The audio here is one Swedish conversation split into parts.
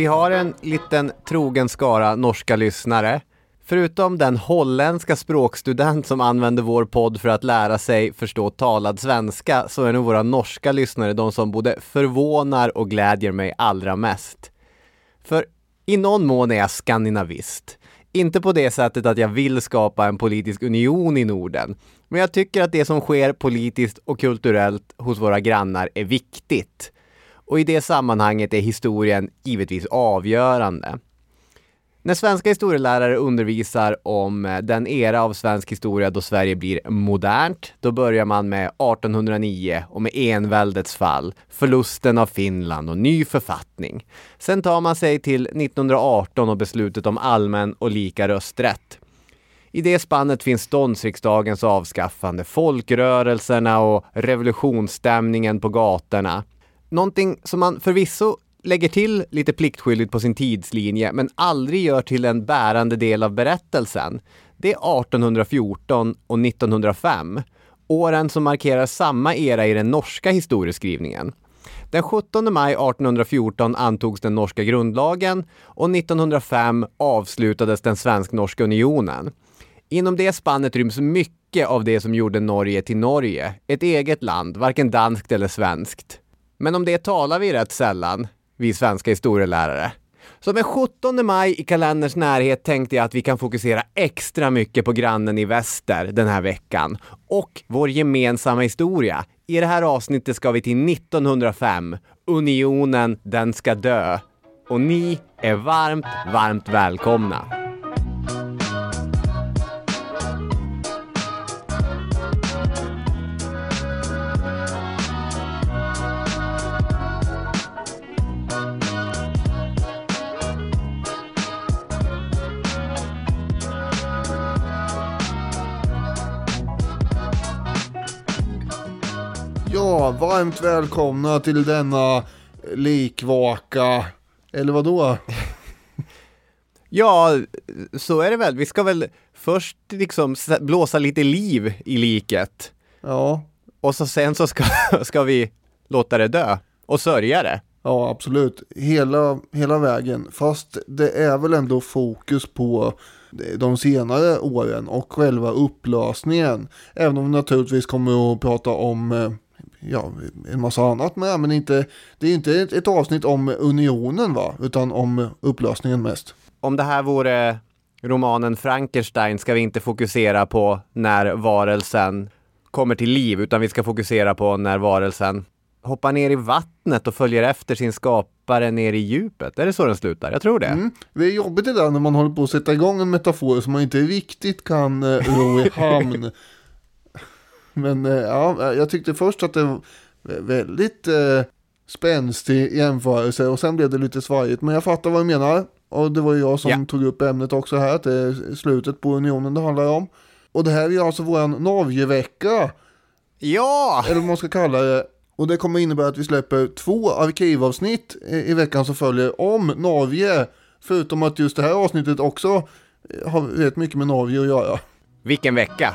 Vi har en liten trogen skara norska lyssnare. Förutom den holländska språkstudent som använder vår podd för att lära sig förstå talad svenska så är nog våra norska lyssnare de som både förvånar och glädjer mig allra mest. För i någon mån är jag skandinavist. Inte på det sättet att jag vill skapa en politisk union i Norden, men jag tycker att det som sker politiskt och kulturellt hos våra grannar är viktigt. Och i det sammanhanget är historien givetvis avgörande. När svenska historielärare undervisar om eh, den era av svensk historia då Sverige blir modernt, då börjar man med 1809 och med enväldets fall, förlusten av Finland och ny författning. Sen tar man sig till 1918 och beslutet om allmän och lika rösträtt. I det spannet finns ståndsriksdagens avskaffande, folkrörelserna och revolutionsstämningen på gatorna. Någonting som man förvisso lägger till lite pliktskyldigt på sin tidslinje men aldrig gör till en bärande del av berättelsen. Det är 1814 och 1905, åren som markerar samma era i den norska historieskrivningen. Den 17 maj 1814 antogs den norska grundlagen och 1905 avslutades den svensk-norska unionen. Inom det spannet ryms mycket av det som gjorde Norge till Norge, ett eget land, varken danskt eller svenskt. Men om det talar vi rätt sällan, vi svenska historielärare. Så med 17 maj i kalenderns närhet tänkte jag att vi kan fokusera extra mycket på grannen i väster den här veckan och vår gemensamma historia. I det här avsnittet ska vi till 1905. Unionen, den ska dö. Och ni är varmt, varmt välkomna. Ja, varmt välkomna till denna likvaka, eller vad då? Ja, så är det väl. Vi ska väl först liksom blåsa lite liv i liket. Ja. Och så sen så ska, ska vi låta det dö och sörja det. Ja, absolut. Hela, hela vägen. Fast det är väl ändå fokus på de senare åren och själva upplösningen. Även om vi naturligtvis kommer att prata om eh, ja, en massa annat med, men inte, det är inte ett, ett avsnitt om unionen va, utan om upplösningen mest. Om det här vore romanen Frankenstein ska vi inte fokusera på när varelsen kommer till liv, utan vi ska fokusera på när varelsen hoppar ner i vattnet och följer efter sin skapare ner i djupet. Är det så den slutar? Jag tror det. Mm. Det är jobbigt det där när man håller på att sätta igång en metafor som man inte riktigt kan eh, ro i hamn. Men eh, ja, jag tyckte först att det var väldigt eh, spänstig jämförelse och sen blev det lite svajigt. Men jag fattar vad du menar. Och det var ju jag som ja. tog upp ämnet också här, att det är slutet på unionen det handlar om. Och det här är alltså våran Norgevecka. Ja! Eller vad man ska kalla det. Och det kommer innebära att vi släpper två arkivavsnitt i, i veckan som följer om Norge. Förutom att just det här avsnittet också har rätt mycket med Norge att göra. Vilken vecka!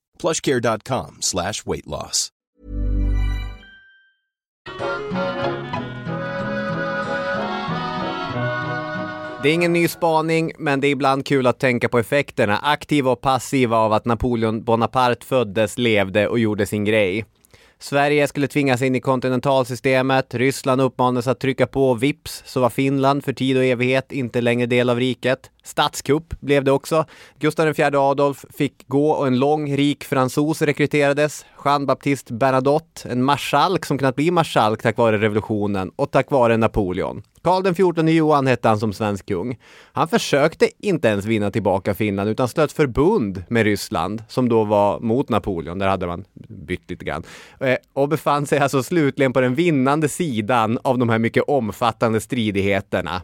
plushcare.com slash weight loss. Det är ingen ny spaning, men det är ibland kul att tänka på effekterna, aktiva och passiva av att Napoleon Bonaparte föddes, levde och gjorde sin grej. Sverige skulle tvingas in i kontinentalsystemet, Ryssland uppmanades att trycka på vips så var Finland för tid och evighet inte längre del av riket. Statskupp blev det också. Gustav IV Adolf fick gå och en lång, rik fransos rekryterades. Jean Baptiste Bernadotte, en marskalk som kunnat bli marskalk tack vare revolutionen och tack vare Napoleon. Karl den XIV Johan hette han som svensk kung. Han försökte inte ens vinna tillbaka Finland utan slöt förbund med Ryssland som då var mot Napoleon. Där hade man bytt lite grann. Eh, och befann sig alltså slutligen på den vinnande sidan av de här mycket omfattande stridigheterna.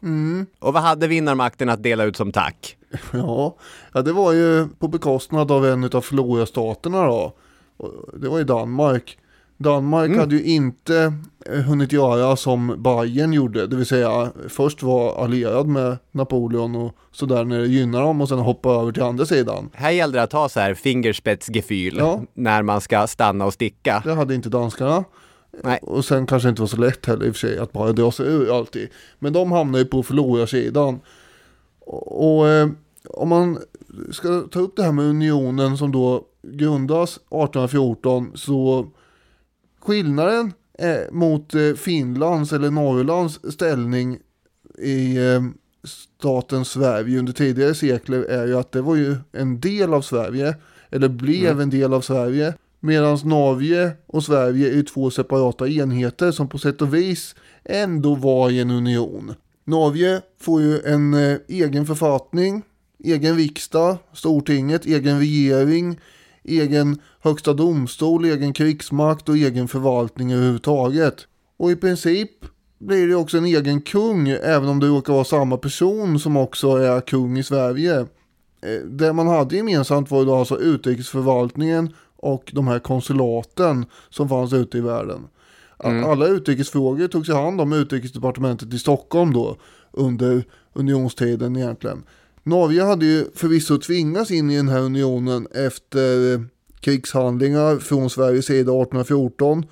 Och vad hade vinnarmakten att dela ut som tack? Ja, ja det var ju på bekostnad av en av Flora-staterna då. Det var ju Danmark. Danmark hade ju inte eh, hunnit göra som Bayern gjorde, det vill säga först var allierad med Napoleon och sådär när det gynnar dem och sen hoppa över till andra sidan. Här gällde det att ha så här fingerspetsgefühl Ja. när man ska stanna och sticka. Det hade inte danskarna. Nej. Och sen kanske inte var så lätt heller i och för sig att bara dra sig ur alltid. Men de hamnar ju på förlorarsidan. Och, och eh, om man ska ta upp det här med unionen som då grundas 1814 så skillnaden eh, mot eh, Finlands eller Norrlands ställning i eh, staten Sverige under tidigare sekler är ju att det var ju en del av Sverige, eller blev en del av Sverige. Medan Norge och Sverige är två separata enheter som på sätt och vis ändå var i en union. Norge får ju en eh, egen författning, egen riksdag, Stortinget, egen regering, egen högsta domstol, egen krigsmakt och egen förvaltning överhuvudtaget. Och i princip blir det också en egen kung, även om det råkar vara samma person som också är kung i Sverige. Eh, det man hade gemensamt var ju då alltså utrikesförvaltningen och de här konsulaten som fanns ute i världen. Att Alla utrikesfrågor togs i hand om utrikesdepartementet i Stockholm då under unionstiden egentligen. Norge hade ju förvisso tvingats in i den här unionen efter krigshandlingar från Sveriges sida 1814.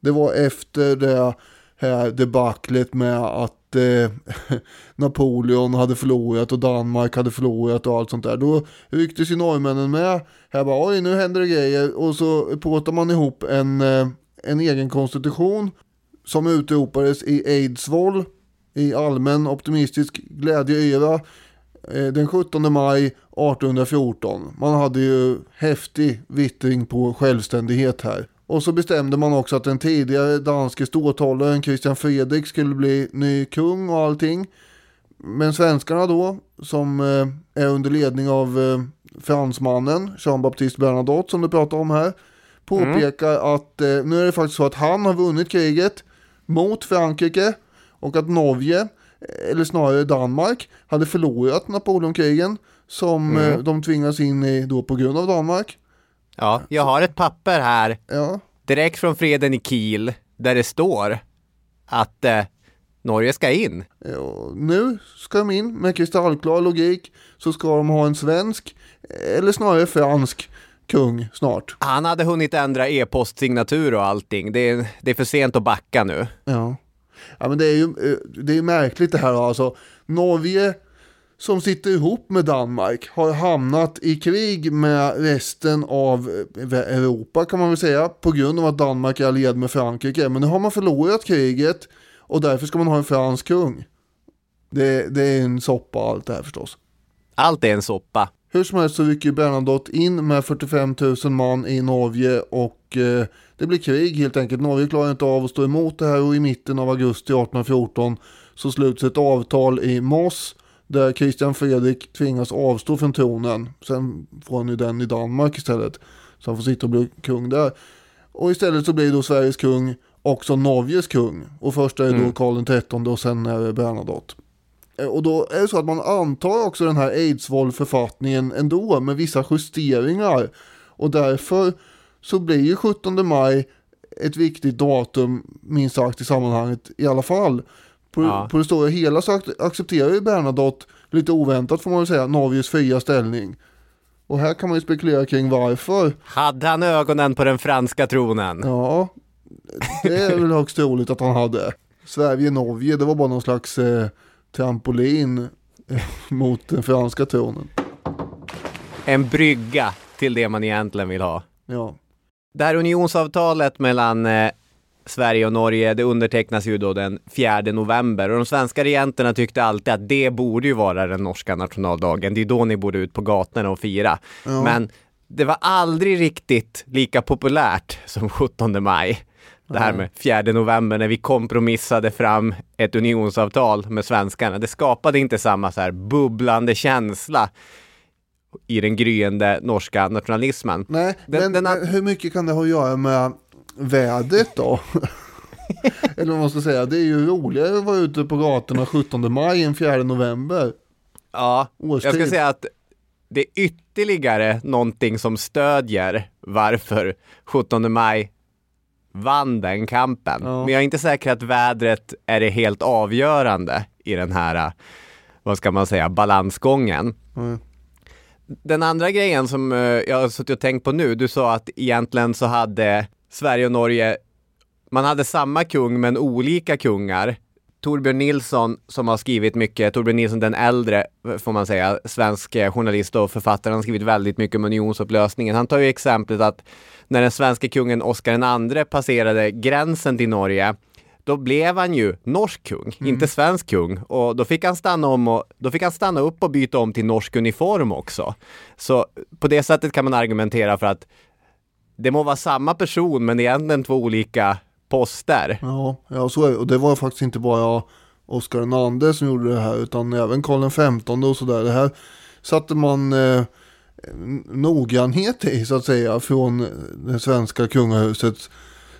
Det var efter det här debaclet med att eh, Napoleon hade förlorat och Danmark hade förlorat och allt sånt där. Då rycktes ju norrmännen med. Här bara oj nu händer det grejer och så påtar man ihop en, eh, en egen konstitution som utropades i Eidsvoll i allmän optimistisk glädjeyra eh, den 17 maj 1814. Man hade ju häftig vittring på självständighet här. Och så bestämde man också att den tidigare danske ståthållaren Christian Fredrik skulle bli ny kung och allting. Men svenskarna då, som eh, är under ledning av eh, fransmannen Jean Baptiste Bernadotte som du pratar om här, påpekar att eh, nu är det faktiskt så att han har vunnit kriget mot Frankrike och att Norge, eller snarare Danmark, hade förlorat Napoleonkrigen som eh, de tvingas in i då på grund av Danmark. Ja, jag har ett papper här Ja, direkt från freden i Kiel där det står att eh, Norge ska in. Ja, nu ska de in med kristallklar logik så ska de ha en svensk eller snarare fransk kung snart. Han hade hunnit ändra e-postsignatur och allting. Det är, det är för sent att backa nu. Ja. ja, men det är ju eh, det är märkligt det här alltså. Norge som sitter ihop med Danmark har hamnat i krig med resten av eh, Europa kan man väl säga på grund av att Danmark är allierad med Frankrike. Men nu har man förlorat kriget och därför ska man ha en fransk kung. Det, det är en soppa allt det här förstås. Allt är en soppa. Hur som helst så rycker Bernadotte in med 45 000 man i Norge och eh, det blir krig helt enkelt. Norge klarar inte av att stå emot det här och i mitten av augusti 1814 så sluts ett avtal i Moss där Christian Fredrik tvingas avstå från tronen. Sen får han ju den i Danmark istället. Så han får sitta och bli kung där. Och istället så blir då Sveriges kung också Norges kung. Och först är det då Mm. Karl XIII och sen är det Bernadotte. Eh, Och då är det så att man antar också den här Eidsvoll-författningen ändå med vissa justeringar. Och därför så blir ju 17 maj ett viktigt datum minst sagt i sammanhanget i alla fall. På, Ja. på det stora hela så ac- accepterar ju Bernadotte, lite oväntat får man väl säga, Norges fria ställning. Och här kan man ju spekulera kring varför. Hade han ögonen på den franska tronen? Ja, det är väl högst troligt att han hade. Sverige-Norge, det var bara någon slags eh, trampolin mot den franska tronen. En brygga till det man egentligen vill ha. Ja, Det här unionsavtalet mellan eh, Sverige och Norge, det undertecknas ju då den 4 november och de svenska regenterna tyckte alltid att det borde ju vara den norska nationaldagen. Det är då ni borde ut på gatorna och fira. Ja. Men det var aldrig riktigt lika populärt som 17 maj. Det här med 4 november när vi kompromissade fram ett unionsavtal med svenskarna. Det skapade inte samma så här bubblande känsla i den gryende norska nationalismen. nej, Den- men, den men hur mycket kan det ha att göra med vädret då? Eller vad man ska säga, det är ju roligare att vara ute på gatorna 17 maj än 4 november. Ja, Årstid. jag ska säga att det är ytterligare någonting som stödjer varför 17 maj vann den kampen. Ja. Men jag är inte säker att vädret är det helt avgörande i den här, vad ska man säga, balansgången. Mm. Den andra grejen som eh, jag har suttit och tänkt på nu, du sa att egentligen så hade Sverige och Norge, man hade samma kung men olika kungar. Torbjörn Nilsson som har skrivit mycket, Torbjörn Nilsson den äldre får man säga, svensk eh, journalist och författare, han har skrivit väldigt mycket om unionsupplösningen. Han tar ju exemplet att när den svenska kungen Oscar II passerade gränsen till Norge, då blev han ju norsk kung, inte svensk kung. Och då fick han stanna om och då fick han stanna upp och byta om till norsk uniform också. Så på det sättet kan man argumentera för att det må vara samma person, men egentligen två olika poster. Ja, ja så är det. Och det var faktiskt inte bara Oscar II som gjorde det här, utan även Karl XV och sådär. Det här satte man eh, noggrannhet i, så att säga, från det svenska kungahusets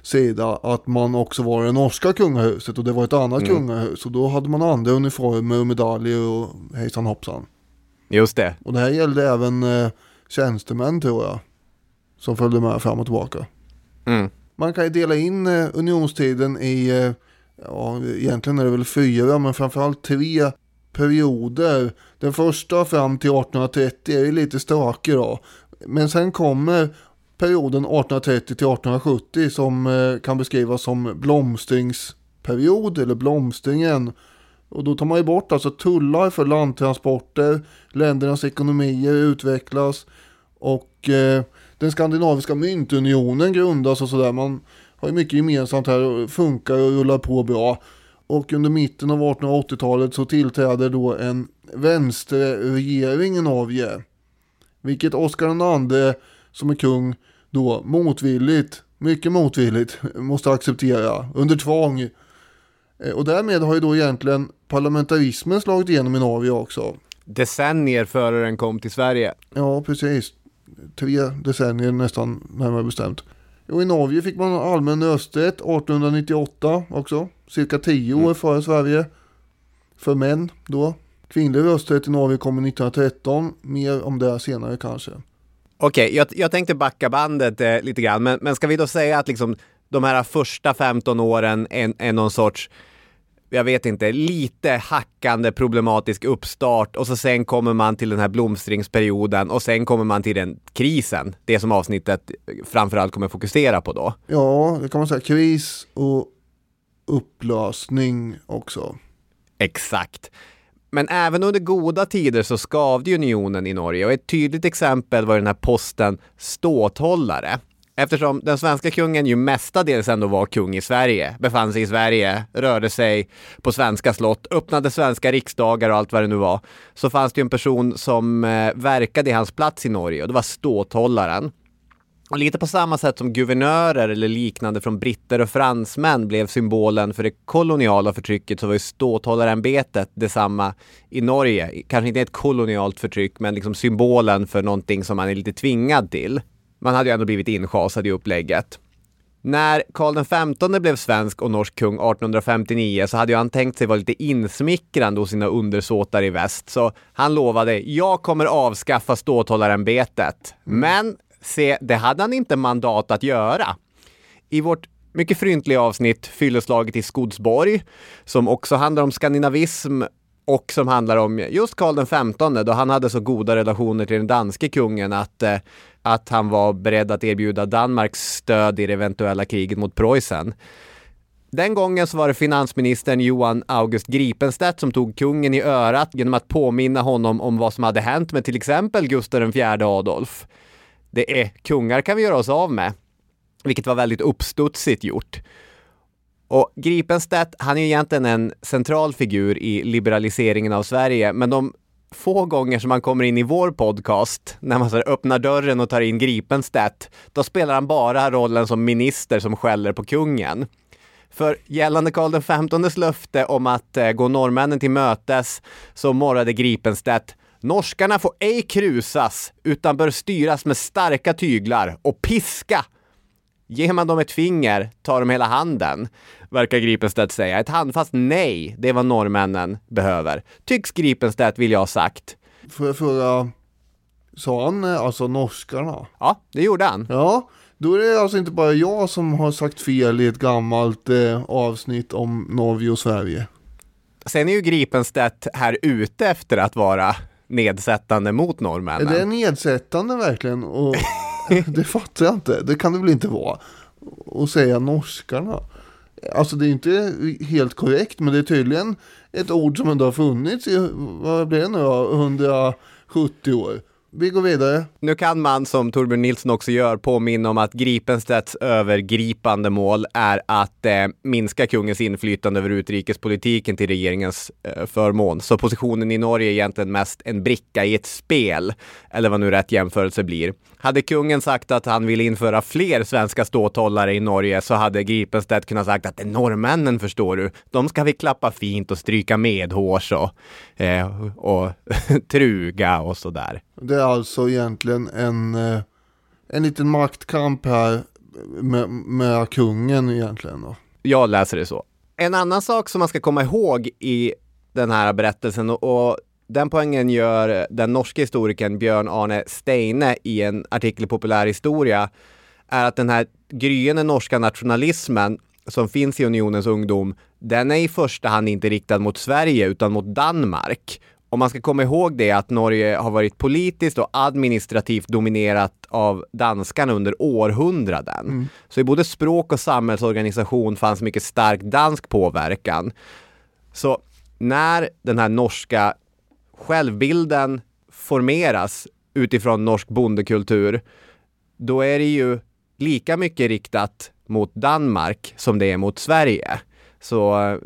sida, att man också var det norska kungahuset och det var ett annat Mm. kungahus. Och då hade man andra uniformer och medaljer och hejsan hoppsan. Just det. Och det här gällde även eh, tjänstemän tror jag, som följde med fram och tillbaka. Mm. Man kan ju dela in eh, unionstiden i, eh, ja egentligen är det väl fyra, men framförallt tre perioder. Den första fram till 1830 är lite stökig då. Men sen kommer perioden 1830 till 1870 som eh, kan beskrivas som blomstringsperiod eller blomstringen. Och då tar man ju bort alltså tullar för landtransporter, ländernas ekonomier utvecklas och eh, den skandinaviska myntunionen grundas och sådär. Man har ju mycket gemensamt här och funkar och rullar på bra. Och under mitten av 1880-talet så tillträder då en vänsterregering i Norge. Vilket Oscar II som är kung då motvilligt, mycket motvilligt, måste acceptera under tvång. Eh, Och därmed har ju då egentligen parlamentarismen slagit igenom i Norge också. Decennier före den kom till Sverige. Ja, precis. Tre decennier nästan närmare bestämt. Och i Norge fick man allmän rösträtt 1898 också. Cirka tio år före Sverige. För män då. Kvinnlig rösträtt i Norge kommer 1913. Mer om det senare kanske. Okej, jag, jag tänkte backa bandet eh, lite grann, men, men ska vi då säga att liksom de här första 15 åren är, är någon sorts, jag vet inte, lite hackande problematisk uppstart och så sen kommer man till den här blomstringsperioden och sen kommer man till den krisen, det som avsnittet framförallt kommer fokusera på då. Ja, det kan man säga. Kris och upplösning också. Exakt. Men även under goda tider så skavde unionen i Norge och ett tydligt exempel var den här posten ståthållare. Eftersom den svenska kungen ju mestadels ändå var kung i Sverige, befann sig i Sverige, rörde sig på svenska slott, öppnade svenska riksdagar och allt vad det nu var, så fanns det ju en person som eh, verkade i hans plats i Norge och det var ståthållaren. Och lite på samma sätt som guvernörer eller liknande från britter och fransmän blev symbolen för det koloniala förtrycket så var ju ståthållarämbetet detsamma i Norge. Kanske inte ett kolonialt förtryck men liksom symbolen för någonting som man är lite tvingad till. Man hade ju ändå blivit inschasad i upplägget. När Karl XV blev svensk och norsk kung 1859 så hade ju han tänkt sig vara lite insmickrande hos sina undersåtar i väst. Så han lovade, jag kommer avskaffa ståthållarämbetet. Men se, det hade han inte mandat att göra. I vårt mycket fryntliga avsnitt Fylleslaget i Skodsborg, som också handlar om skandinavism och som handlar om just Karl XV då han hade så goda relationer till den danske kungen att, eh, att han var beredd att erbjuda Danmarks stöd i det eventuella kriget mot Preussen. Den gången så var det finansministern Johan August Gripenstedt som tog kungen i örat genom att påminna honom om vad som hade hänt med till exempel Gustav IV Adolf. Det är kungar kan vi göra oss av med, vilket var väldigt uppstudsigt gjort. Och Gripenstedt, han är ju egentligen en central figur i liberaliseringen av Sverige, men de få gånger som han kommer in i vår podcast, när man så här öppnar dörren och tar in Gripenstedt, då spelar han bara rollen som minister som skäller på kungen. För gällande Karl XVs löfte om att eh, gå norrmännen till mötes så morrade Gripenstedt Norskarna får ej krusas utan bör styras med starka tyglar och piska Ger man dem ett finger tar de hela handen, verkar Gripenstedt säga. Ett handfast nej, det är vad norrmännen behöver. Tycks Gripenstedt vill jag ha sagt. Får jag fråga, sa han eh, alltså norskarna? Ja, det gjorde han. Ja, då är det alltså inte bara jag som har sagt fel i ett gammalt eh, avsnitt om Norge och Sverige. Sen är ju Gripenstedt här ute efter att vara nedsättande mot norrmännen. Är det nedsättande verkligen? Och det fattar jag inte. Det kan det väl inte vara. Och säga norskarna. Alltså det är inte helt korrekt men det är tydligen ett ord som ändå har funnits i, vad blir det nu då, 170 år. Vi går vidare. Nu kan man, som Torbjörn Nilsson också gör, påminna om att Gripenstedts övergripande mål är att eh, minska kungens inflytande över utrikespolitiken till regeringens eh, förmån. Så positionen i Norge är egentligen mest en bricka i ett spel, eller vad nu rätt jämförelse blir. Hade kungen sagt att han vill införa fler svenska ståthållare i Norge så hade Gripenstedt kunnat sagt att det är norrmännen förstår du. De ska vi klappa fint och stryka medhårs och, eh, och truga och sådär. Det är alltså egentligen en, eh, en liten maktkamp här med, med kungen egentligen då. Jag läser det så. En annan sak som man ska komma ihåg i den här berättelsen och, och den poängen gör den norska historikern Björn Arne Steine i en artikel i Populär historia är att den här gryende norska nationalismen som finns i unionens ungdom, den är i första hand inte riktad mot Sverige utan mot Danmark. Och man ska komma ihåg det att Norge har varit politiskt och administrativt dominerat av danskarna under århundraden. Mm. Så i både språk och samhällsorganisation fanns mycket stark dansk påverkan. Så när den här norska självbilden formeras utifrån norsk bondekultur, då är det ju lika mycket riktat mot Danmark som det är mot Sverige. Så eh,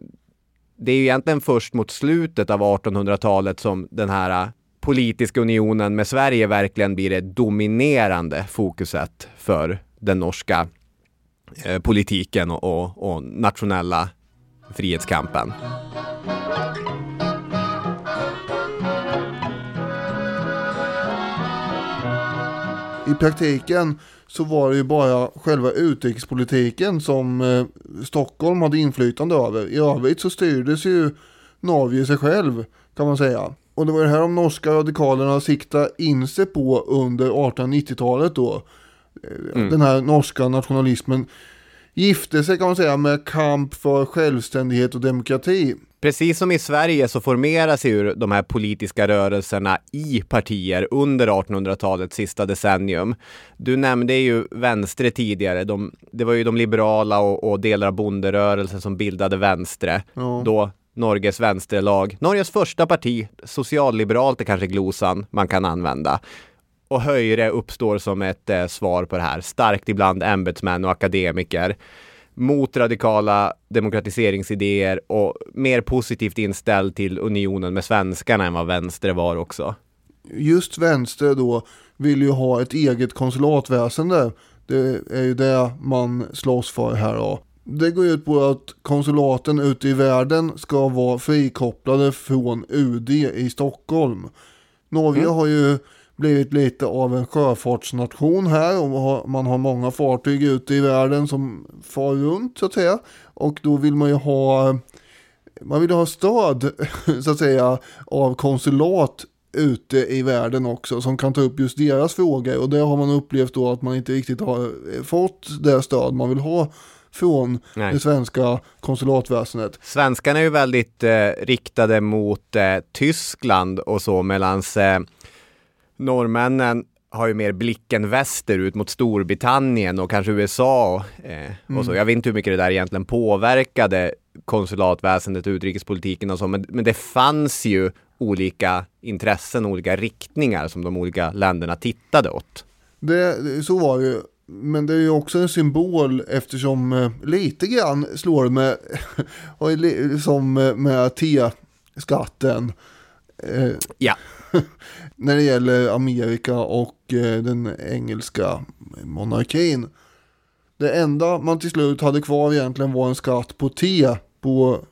det är ju egentligen först mot slutet av 1800-talet som den här äh, politiska unionen med Sverige verkligen blir det dominerande fokuset för den norska eh, politiken och, och, och nationella frihetskampen. i praktiken så var det ju bara själva utrikespolitiken som eh, Stockholm hade inflytande över. I övrigt så styrdes ju Norge sig själv kan man säga. Och det var det här de norska radikalerna siktade in sig på under 1890-talet då. Eh, mm. Den här norska nationalismen gifte sig kan man säga med kamp för självständighet och demokrati. Precis som i Sverige så formeras ju de här politiska rörelserna i partier under 1800-talets sista decennium. Du nämnde ju Vänstre tidigare. De, det var ju de liberala och, och delar av bonderörelsen som bildade Vänstre. Ja. Då Norges vänsterlag. Norges första parti, socialliberalt är kanske glosan man kan använda. Och Höjre uppstår som ett eh, svar på det här. Starkt ibland ämbetsmän och akademiker mot radikala demokratiseringsidéer och mer positivt inställd till unionen med svenskarna än vad vänster var också. Just vänster då vill ju ha ett eget konsulatväsende. Det är ju det man slåss för här då. Det går ut på att konsulaten ute i världen ska vara frikopplade från UD i Stockholm. Norge mm. har ju blivit lite av en sjöfartsnation här och man har många fartyg ute i världen som far runt så att säga. Och då vill man ju ha man vill ha stöd så att säga av konsulat ute i världen också som kan ta upp just deras frågor och det har man upplevt då att man inte riktigt har fått det stöd man vill ha från Nej. det svenska konsulatväsendet. Svenskarna är ju väldigt eh, riktade mot eh, Tyskland och så medan eh, norrmännen har ju mer blicken västerut mot Storbritannien och kanske USA eh, och mm. så. Jag vet inte hur mycket det där egentligen påverkade konsulatväsendet, utrikespolitiken och så, men, men det fanns ju olika intressen, olika riktningar som de olika länderna tittade åt. Det, så var det ju. Men det är ju också en symbol eftersom eh, lite grann slår med, som med T-skatten. Eh, ja. när det gäller Amerika och eh, den engelska monarkin. Det enda man till slut hade kvar egentligen var en skatt på te på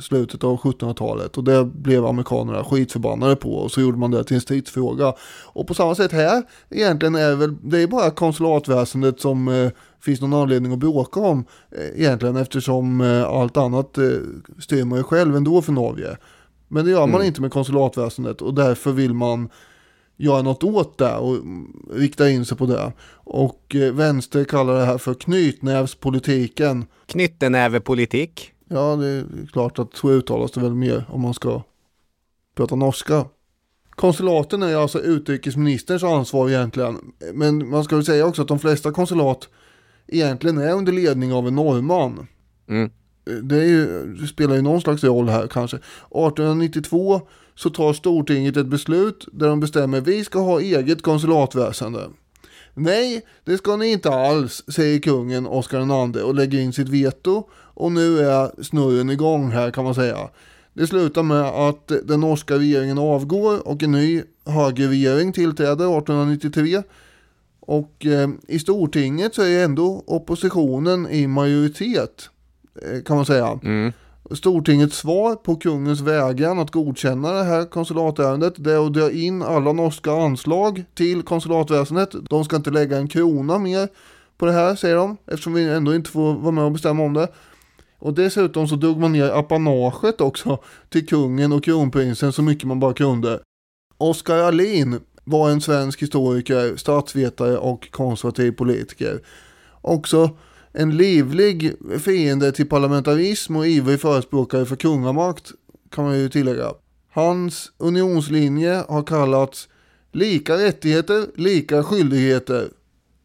slutet av 1700-talet och det blev amerikanerna skitförbannade på och så gjorde man det till en stridsfråga. Och på samma sätt här egentligen är väl, det är bara konsulatväsendet som eh, finns någon anledning att bråka om eh, egentligen eftersom eh, allt annat eh, styr man ju själv ändå för Norge. Men det gör man mm. inte med konsulatväsendet och därför vill man göra något åt det och rikta in sig på det. Och eh, vänster kallar det här för knytnävspolitiken. Knyttenävepolitik? Ja, det är klart att så uttalas det väl mer om man ska prata norska. Konsulaten är alltså utrikesministerns ansvar egentligen. Men man ska väl säga också att de flesta konsulat egentligen är under ledning av en norrman. Mm. Det, är ju, det spelar ju någon slags roll här kanske. 1892 så tar Stortinget ett beslut där de bestämmer att vi ska ha eget konsulatväsende. Nej, det ska ni inte alls, säger kungen Oscar II och lägger in sitt veto. Och nu är snurren igång här kan man säga. Det slutar med att den norska regeringen avgår och en ny högerregering tillträder 1893. Och eh, i Stortinget så är ändå oppositionen i majoritet kan man säga. Mm. Stortingets svar på kungens vägran att godkänna det här konsulatärendet det är att dra in alla norska anslag till konsulatväsendet. De ska inte lägga en krona mer på det här säger de eftersom vi ändå inte får vara med och bestämma om det. Och dessutom så drog man ner apanaget också till kungen och kronprinsen så mycket man bara kunde. Oskar Alin var en svensk historiker, statsvetare och konservativ politiker. Också en livlig fiende till parlamentarism och ivrig förespråkare för kungamakt kan man ju tillägga. Hans unionslinje har kallats lika rättigheter, lika skyldigheter.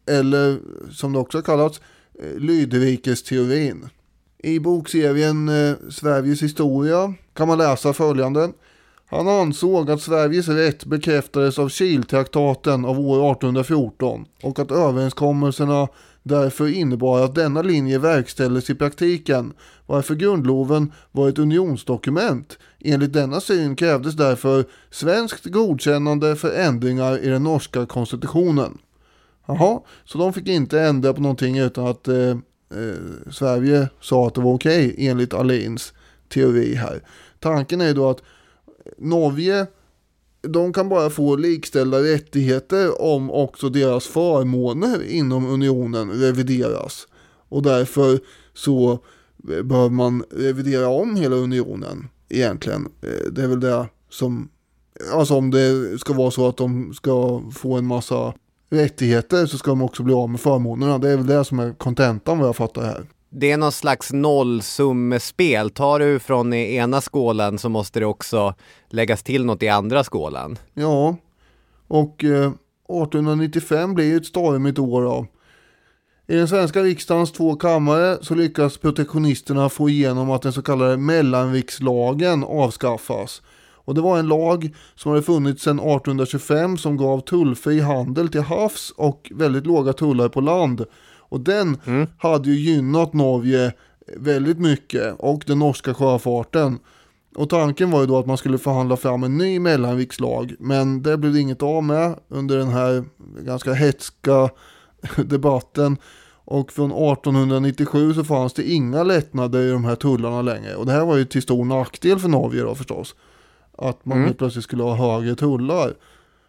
Eller som det också har kallats, eh, lydrikesteorin. I bokserien eh, Sveriges historia kan man läsa följande. Han ansåg att Sveriges rätt bekräftades av Kiltraktaten av år 1814 och att överenskommelserna därför innebar att denna linje verkställdes i praktiken, varför grundloven var ett unionsdokument. Enligt denna syn krävdes därför svenskt godkännande för ändringar i den norska konstitutionen. Jaha, så de fick inte ändra på någonting utan att eh, eh, Sverige sa att det var okej okay, enligt Alins teori här. Tanken är då att Norge de kan bara få likställda rättigheter om också deras förmåner inom unionen revideras. Och därför så eh, behöver man revidera om hela unionen egentligen. Eh, det är väl det som, alltså om det ska vara så att de ska få en massa rättigheter så ska de också bli av med förmånerna. Det är väl det som är kontentan vad jag fattar här det är någon slags nollsummespel. Tar du från ena skålen så måste det också läggas till något i andra skålen. Ja, och eh, 1895 blir ju ett stormigt år då. I den svenska riksdagens två kammare så lyckas protektionisterna få igenom att den så kallade mellanrikslagen avskaffas. Och det var en lag som hade funnits sedan 1825 som gav tullfri handel till havs och väldigt låga tullar på land. Och den mm. hade ju gynnat Norge väldigt mycket och den norska sjöfarten. Och tanken var ju då att man skulle förhandla fram en ny mellanrikslag. Men det blev det inget av med under den här ganska hetska debatten. Och från 1897 så fanns det inga lättnader i de här tullarna längre. Och det här var ju till stor nackdel för Norge då förstås. Att man mm. plötsligt skulle ha högre tullar.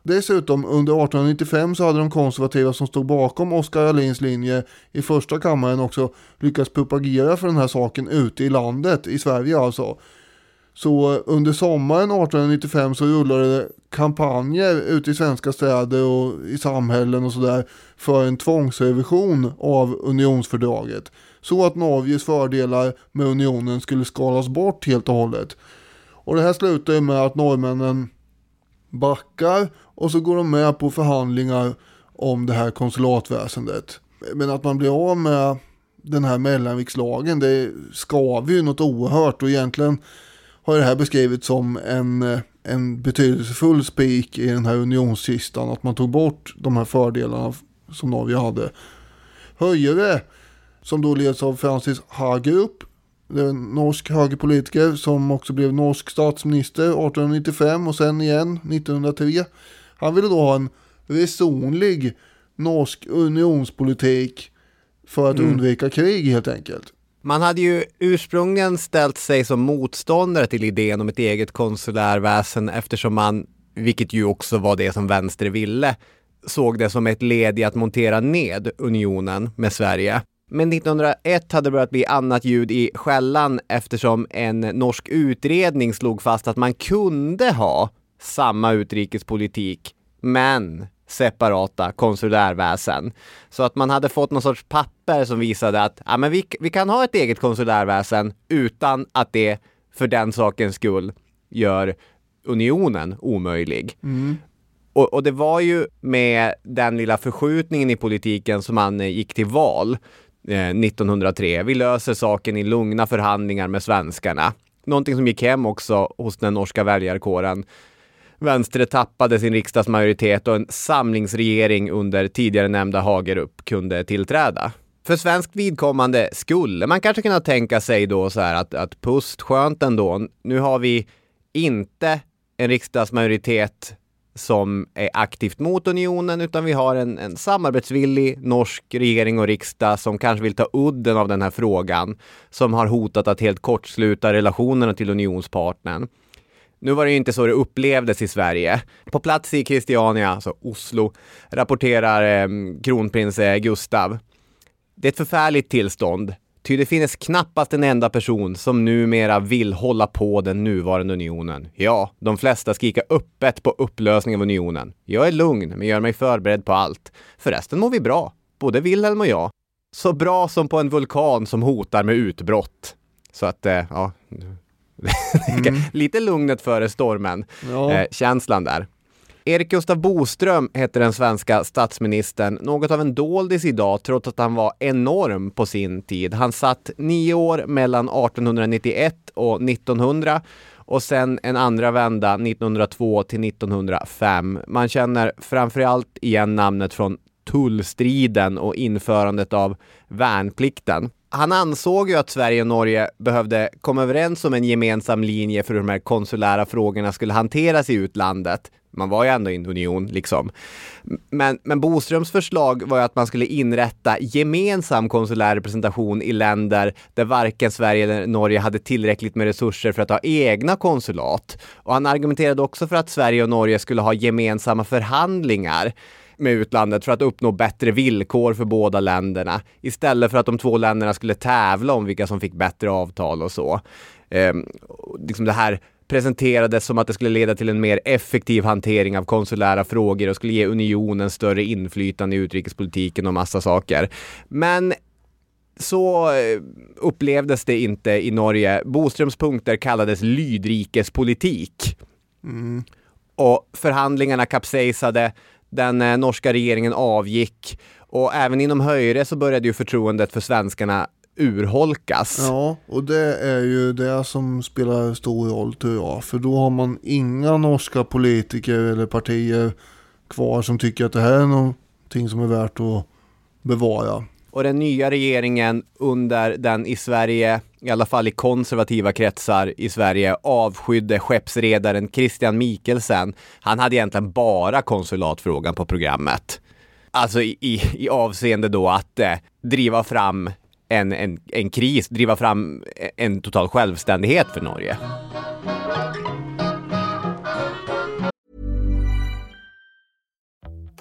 Dessutom under 1895 så hade de konservativa som stod bakom Oskar Alins linje i första kammaren också lyckats propagera för den här saken ute i landet, i Sverige alltså. Så under sommaren 1895 så rullade det kampanjer ute i svenska städer och i samhällen och sådär för en tvångsrevision av unionsfördraget. Så att Norges fördelar med unionen skulle skalas bort helt och hållet. Och det här slutar ju med att norrmännen backar och så går de med på förhandlingar om det här konsulatväsendet. Men att man blir av med den här mellanrikslagen det skaver ju något oerhört och egentligen har det här beskrivits som en, en betydelsefull spik i den här unionskistan. Att man tog bort de här fördelarna som Norge hade. Höjere, som då leds av Francis Hagerup, det är en norsk högerpolitiker som också blev norsk statsminister 1895 och sen igen 1903. Han ville då ha en resonlig norsk unionspolitik för att mm. undvika krig helt enkelt. Man hade ju ursprungligen ställt sig som motståndare till idén om ett eget konsulärväsen eftersom man, vilket ju också var det som vänster ville, såg det som ett led i att montera ned unionen med Sverige. Men 1901 hade det börjat bli annat ljud i skällan eftersom en norsk utredning slog fast att man kunde ha samma utrikespolitik, men separata konsulärväsen. Så att man hade fått någon sorts papper som visade att ja, men vi, vi kan ha ett eget konsulärväsen utan att det för den sakens skull gör unionen omöjlig. Mm. Och, och, det var ju med den lilla förskjutningen i politiken som man gick till val 1903. Eh, vi löser saken i lugna förhandlingar med svenskarna. Någonting som gick hem också hos den norska väljarkåren. Vänstret tappade sin riksdagsmajoritet och en samlingsregering under tidigare nämnda Hagerup kunde tillträda. För svenskt vidkommande skulle man kanske kunna tänka sig då så här att, att pust skönt ändå. Nu har vi inte en riksdagsmajoritet som är aktivt mot unionen, utan vi har en, en samarbetsvillig norsk regering och riksdag som kanske vill ta udden av den här frågan, som har hotat att helt kortsluta relationerna till unionspartnern. Nu var det ju inte så det upplevdes i Sverige. På plats i Christiania, alltså Oslo, rapporterar ehm, eh, kronprins Gustav. Det är ett förfärligt tillstånd. Ty det finns knappast en enda person som numera vill hålla på den nuvarande unionen. Ja, de flesta skriker öppet på upplösning av unionen. Jag är lugn, men gör mig förberedd på allt. Förresten mår vi bra, både Wilhelm och jag. Så bra som på en vulkan som hotar med utbrott. Så att, eh, ja. Mm. Lite lugnet före stormen, ja. eh, känslan där. Erik Gustaf Boström hette den svenska statsministern, något av en doldis idag trots att han var enorm på sin tid. Han satt nio år mellan 1891 och 1900 och sen en andra vända 1902 till 1905. Man känner framförallt igen namnet från tullstriden och införandet av värnplikten. Han ansåg ju att Sverige och Norge behövde komma överens om en gemensam linje för hur de här konsulära frågorna skulle hanteras i utlandet. Man var ju ändå i en union liksom. Men, men Boströms förslag var ju att man skulle inrätta gemensam konsulär representation i länder där varken Sverige eller Norge hade tillräckligt med resurser för att ha egna konsulat. Och han argumenterade också för att Sverige och Norge skulle ha gemensamma förhandlingar med utlandet för att uppnå bättre villkor för båda länderna istället för att de två länderna skulle tävla om vilka som fick bättre avtal och så. Eh, liksom det här presenterades som att det skulle leda till en mer effektiv hantering av konsulära frågor och skulle ge unionen större inflytande i utrikespolitiken och massa saker. Men så eh, upplevdes det inte i Norge. Boströms punkter kallades lydrikespolitik. Mm. Och förhandlingarna kapsejsade, den eh, norska regeringen avgick och även inom Höjre så började ju förtroendet för svenskarna urholkas. Ja, och det är ju det som spelar stor roll tror jag. För då har man inga norska politiker eller partier kvar som tycker att det här är någonting som är värt att bevara. Och den nya regeringen under den i Sverige, i alla fall i konservativa kretsar i Sverige, avskydde skeppsredaren Christian Mikkelsen. Han hade egentligen bara konsulatfrågan på programmet. Alltså i, i, i avseende då att eh, driva fram en, en, en kris, driva fram en total självständighet för Norge.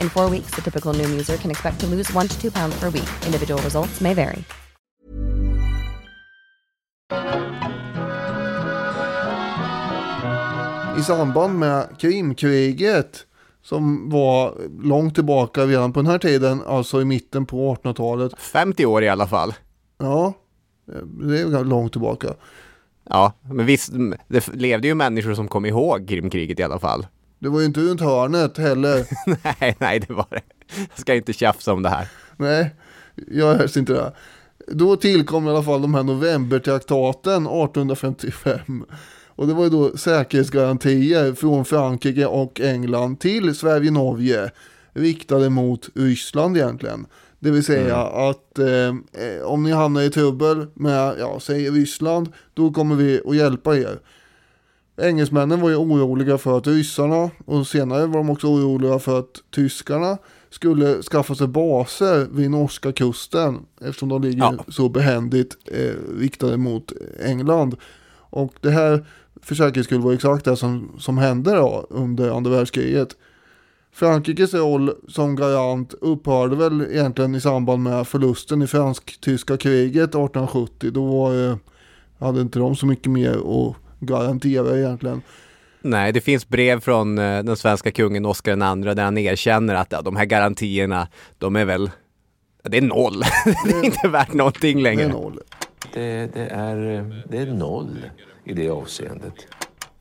In four weeks, the typical Noom user can expect to lose one to two pounds per week. Individual results may vary. I samband med Krimkriget som var långt tillbaka redan på den här tiden, alltså i mitten på 1800-talet. 50 år i alla fall. Ja, det är långt tillbaka. Ja, men visst, det levde ju människor som kom ihåg Krimkriget i alla fall. Det var ju inte runt hörnet heller. nej, nej, det var det. Jag ska inte tjafsa om det här. Nej, jag helst inte det. Då tillkom i alla fall de här novembertraktaten 1855. Och det var ju då säkerhetsgarantier från Frankrike och England till Sverige-Norge riktade mot Ryssland egentligen. Det vill säga mm. att eh, om ni hamnar i trubbel med, ja, säg Ryssland, då kommer vi att hjälpa er. Engelsmännen var ju oroliga för att ryssarna och senare var de också oroliga för att tyskarna skulle skaffa sig baser vid norska kusten eftersom de ligger ja. så behändigt eh, riktade mot England. Och det här för säkerhets skull var exakt det som, som hände då under andra världskriget. Frankrikes roll som garant upphörde väl egentligen i samband med förlusten i fransk-tyska kriget 1870. Då var, hade inte de så mycket mer att garantera egentligen. Nej, det finns brev från eh, den svenska kungen Oscar II där han erkänner att ja, de här garantierna, de är väl, det är noll. det är inte värt någonting längre. Det är noll. Det, det, är, det är noll i det avseendet.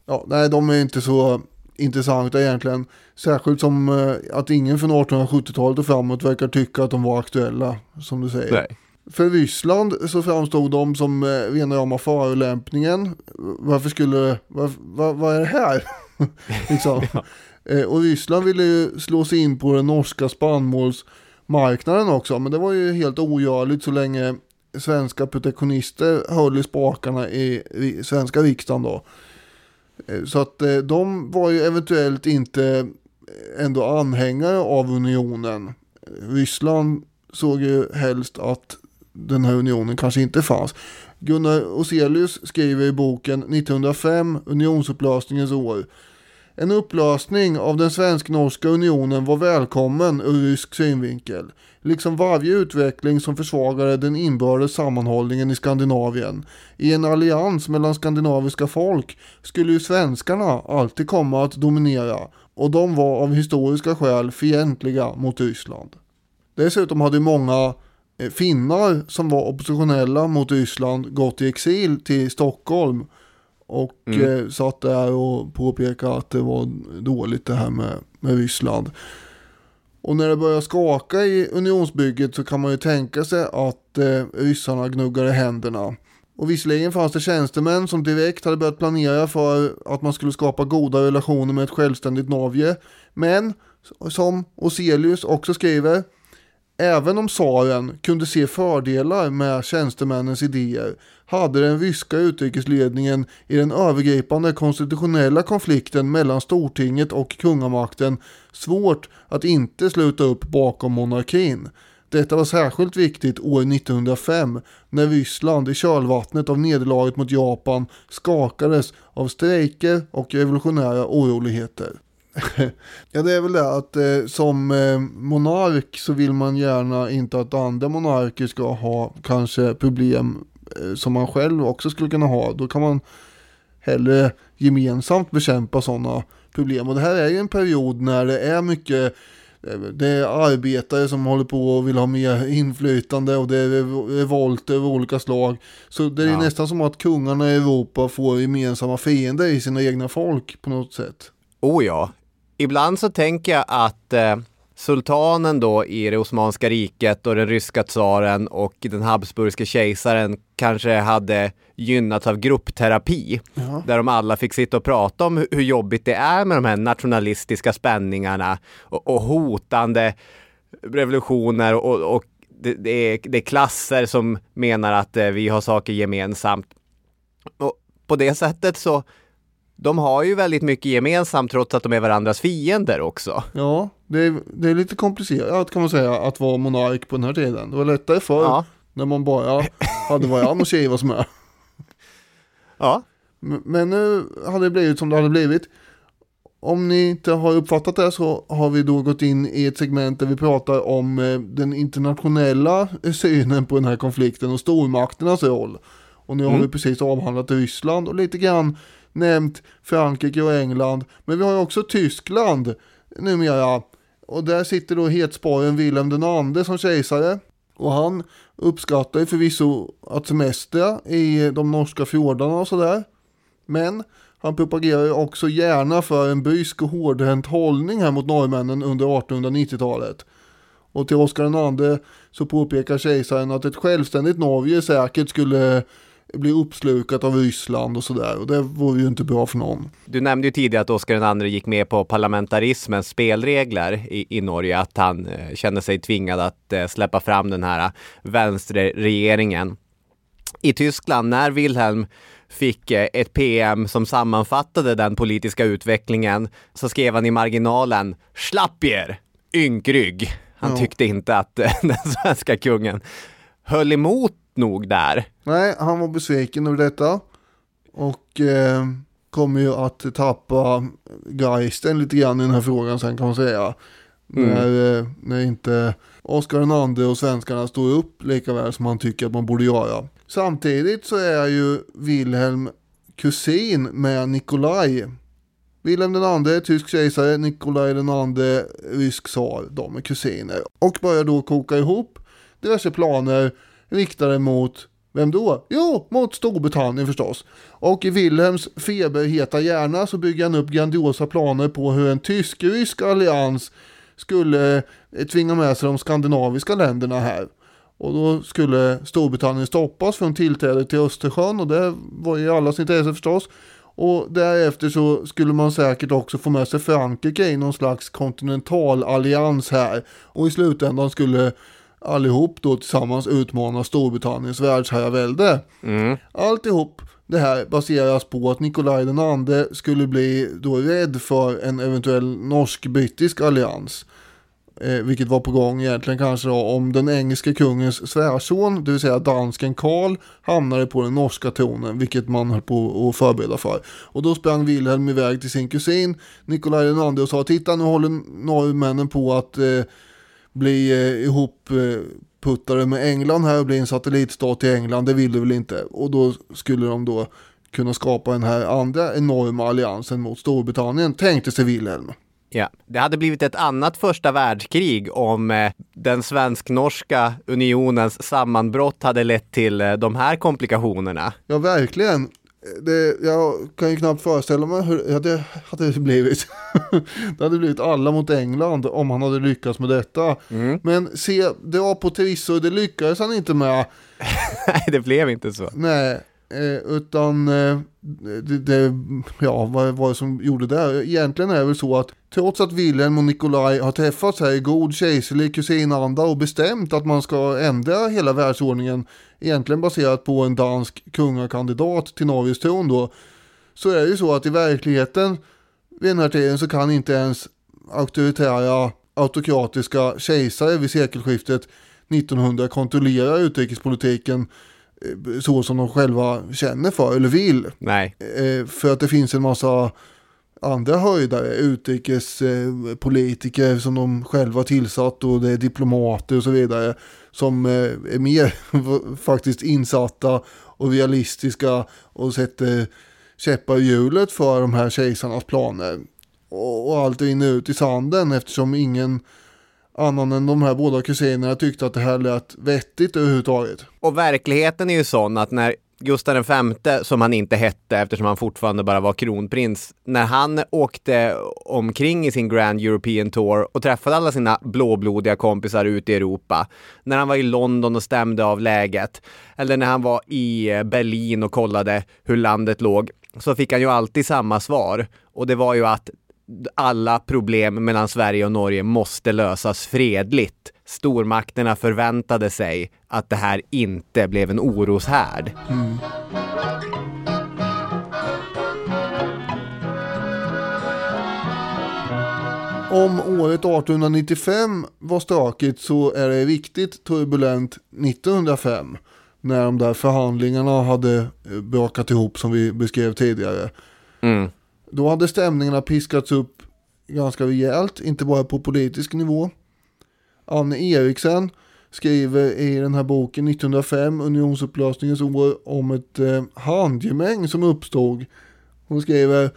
Ja, nej, de är inte så intressanta egentligen. Särskilt som eh, att ingen från 1870-talet och framåt verkar tycka att de var aktuella, som du säger. Nej. För Ryssland så framstod de som eh, rena rama förolämpningen. Varför skulle, var, var, vad är det här? liksom. ja. eh, och Ryssland ville ju slå sig in på den norska spannmålsmarknaden också. Men det var ju helt ogörligt så länge svenska protektionister höll i spakarna i, i svenska riksdagen då. Eh, så att de var ju eventuellt inte ändå anhängare av unionen. Ryssland såg ju helst att den här unionen kanske inte fanns. Gunnar Oselius skriver i boken 1905, unionsupplösningens år. En upplösning av den svensk-norska unionen var välkommen ur rysk synvinkel, liksom varje utveckling som försvagade den inbördes sammanhållningen i Skandinavien. I en allians mellan skandinaviska folk skulle ju svenskarna alltid komma att dominera och de var av historiska skäl fientliga mot Ryssland. Dessutom hade många finnar som var oppositionella mot Ryssland gått i exil till Stockholm och mm. eh, satt där och påpekade att det var dåligt det här med, med Ryssland. Och när det börjar skaka i unionsbygget så kan man ju tänka sig att eh, ryssarna gnuggade händerna. Och visserligen fanns det tjänstemän som direkt hade börjat planera för att man skulle skapa goda relationer med ett självständigt Norge. Men som Oselius också skriver Även om tsaren kunde se fördelar med tjänstemännens idéer hade den ryska utrikesledningen i den övergripande konstitutionella konflikten mellan Stortinget och kungamakten svårt att inte sluta upp bakom monarkin. Detta var särskilt viktigt år 1905 när Ryssland i kölvattnet av nederlaget mot Japan skakades av strejker och revolutionära oroligheter. ja det är väl det att eh, som eh, monark så vill man gärna inte att andra monarker ska ha kanske problem eh, som man själv också skulle kunna ha. Då kan man hellre gemensamt bekämpa sådana problem. Och det här är ju en period när det är mycket det är arbetare som håller på och vill ha mer inflytande och det är revolter av olika slag. Så det är ja. nästan som att kungarna i Europa får gemensamma fiender i sina egna folk på något sätt. Oh ja. Ibland så tänker jag att eh, sultanen då i det Osmanska riket och den ryska tsaren och den habsburgske kejsaren kanske hade gynnats av gruppterapi. Ja. Där de alla fick sitta och prata om hur jobbigt det är med de här nationalistiska spänningarna och, och hotande revolutioner och, och det, det, är, det, är, klasser som menar att eh, vi har saker gemensamt. Och på det sättet så de har ju väldigt mycket gemensamt trots att de är varandras fiender också. Ja, det är, det är lite komplicerat kan man säga att vara monark på den här tiden. Det var lättare förr ja. när man bara hade varann och kivas med. Ja. Men nu hade det blivit som det hade blivit. Om ni inte har uppfattat det så har vi då gått in i ett segment där vi pratar om eh, den internationella synen på den här konflikten och stormakternas roll. Och nu mm. har vi precis avhandlat Ryssland och lite grann nämnt Frankrike och England. Men vi har ju också Tyskland numera. Och där sitter då hetsparen Wilhelm II som kejsare. Och han uppskattar ju förvisso att semestra i de norska fjordarna och sådär. Men han propagerar ju också gärna för en brysk och hårdhänt hållning här mot norrmännen under 1890-talet. Och till Oscar II så påpekar kejsaren att ett självständigt Norge säkert skulle bli uppslukat av Ryssland och sådär. Och det vore ju inte bra för någon. Du nämnde ju tidigare att Oscar II gick med på parlamentarismens spelregler i, i Norge, att han eh, kände sig tvingad att eh, släppa fram den här vänsterregeringen. I Tyskland, när Wilhelm fick eh, ett PM som sammanfattade den politiska utvecklingen så skrev han i marginalen Schlappier, ynkrygg. Han ja. tyckte inte att eh, den svenska kungen höll emot nog där. Nej, han var besviken över detta. Och eh, kommer ju att tappa geisten lite grann i den här frågan sen kan man säga. Mm. När, eh, när inte Oscar II och svenskarna står upp lika väl som han tycker att man borde göra. Samtidigt så är ju Wilhelm kusin med Nikolaj. Wilhelm den andre tysk kejsare, Nikolaj den andre rysk tsar. De är kusiner. Och börjar då koka ihop diverse planer riktade mot vem då? Jo, mot Storbritannien förstås. Och i Wilhelms feberheta hjärna så bygger han upp grandiosa planer på hur en tysk-rysk allians skulle eh, tvinga med sig de skandinaviska länderna här. Och då skulle Storbritannien stoppas från tillträde till Östersjön och det var i allas intresse förstås. Och därefter så skulle man säkert också få med sig Frankrike i någon slags kontinentalallians här. Och i slutändan skulle allihop då tillsammans utmana Storbritanniens världsherravälde. Mm. Alltihop det här baseras på att Nikolaj II skulle bli då rädd för en eventuell norsk-brittisk allians. Eh, vilket var på gång egentligen kanske då om den engelska kungens svärson, det vill säga dansken Karl, hamnade på den norska tronen, vilket man höll på att förbereda för. Och då sprang Wilhelm iväg till sin kusin Nikolaj II och sa, titta nu håller norrmännen på att eh, bli eh, ihop eh, puttade med England här och bli en satellitstat till England, det vill du väl inte? Och då skulle de då kunna skapa den här andra enorma alliansen mot Storbritannien, tänkte sig Wilhelm. Ja, det hade blivit ett annat första världskrig om eh, den svensk-norska unionens sammanbrott hade lett till eh, de här komplikationerna. Ja, verkligen det, jag kan ju knappt föreställa mig hur det hade blivit. det hade blivit alla mot England om han hade lyckats med detta. Mm. Men se, det var på Trisso, det lyckades han inte med. Nej, det blev inte så. Nej, eh, utan eh, det, det, ja, vad var det som gjorde det? Egentligen är det väl så att trots att Wilhelm och Nikolaj har träffats här i god kejserlig kusinanda och bestämt att man ska ändra hela världsordningen, egentligen baserat på en dansk kungakandidat till Norges tron då, så är det ju så att i verkligheten vid den här tiden så kan inte ens auktoritära autokratiska kejsare vid sekelskiftet 1900 kontrollera utrikespolitiken eh, så som de själva känner för eller vill. Nej. Eh, För att det finns en massa andra höjdare, utrikespolitiker som de själva tillsatt och det är diplomater och så vidare som eh, är mer faktiskt insatta och realistiska och sätter käppar i hjulet för de här kejsarnas planer. Och, och allt rinner ut i sanden eftersom ingen annan än de här båda kusinerna tyckte att det här lät vettigt överhuvudtaget. Och verkligheten är ju sån att när Gustav V, som han inte hette eftersom han fortfarande bara var kronprins, när han åkte omkring i sin Grand European Tour och träffade alla sina blåblodiga kompisar ute i Europa, när han var i London och stämde av läget, eller när han var i eh, Berlin och kollade hur landet låg, så fick han ju alltid samma svar. Och det var ju att alla problem mellan Sverige och Norge måste lösas fredligt. Stormakterna förväntade sig att det här inte blev en oroshärd. Om året 1895 var stökigt så är det riktigt turbulent 1905. När de där förhandlingarna hade eh, brakat ihop som vi beskrev tidigare. Mm. Då hade stämningarna piskats upp ganska rejält, inte bara på politisk nivå. Anne Eriksen skriver i den här boken 1905, unionsupplösningens år, om ett eh, handgemäng som uppstod. Hon skriver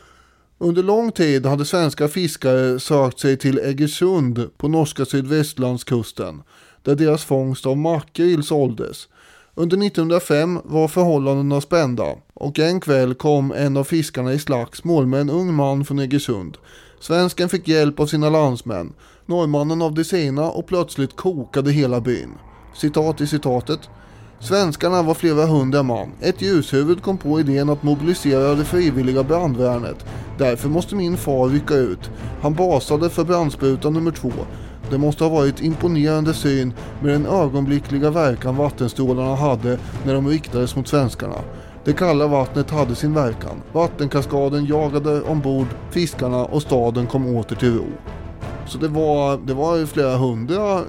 under lång tid hade svenska fiskare sökt sig till Eggersund på norska sydvästlandskusten, där deras fångst av makrill såldes. Under 1905 var förhållandena spända och en kväll kom en av fiskarna i slagsmål med en ung man från Egersund. Svensken fick hjälp av sina landsmän, norrmannen av de sina och plötsligt kokade hela byn. Citat i citatet. Svenskarna var flera hundra man. Ett ljushuvud kom på idén att mobilisera det frivilliga brandvärnet. Därför måste min far rycka ut. Han basade för brandsprutan nummer två. Det måste ha varit imponerande syn med den ögonblickliga verkan vattenstrålarna hade när de riktades mot svenskarna. Det kalla vattnet hade sin verkan. Vattenkaskaden jagade ombord fiskarna och staden kom åter till ro. Så det var, det var flera hundra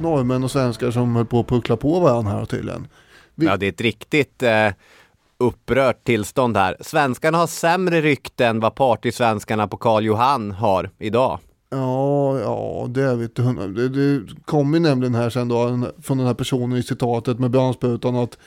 norrmän och svenskar som höll på att puckla på varandra här tydligen. Vi- Ja, det är ett riktigt eh, upprört tillstånd här. Svenskarna har sämre rykte än vad partysvenskarna på Karl Johan har idag. Ja, ja, det vet du. Det, det kom ju nämligen här sen då från den här personen i citatet med brandsprutan att,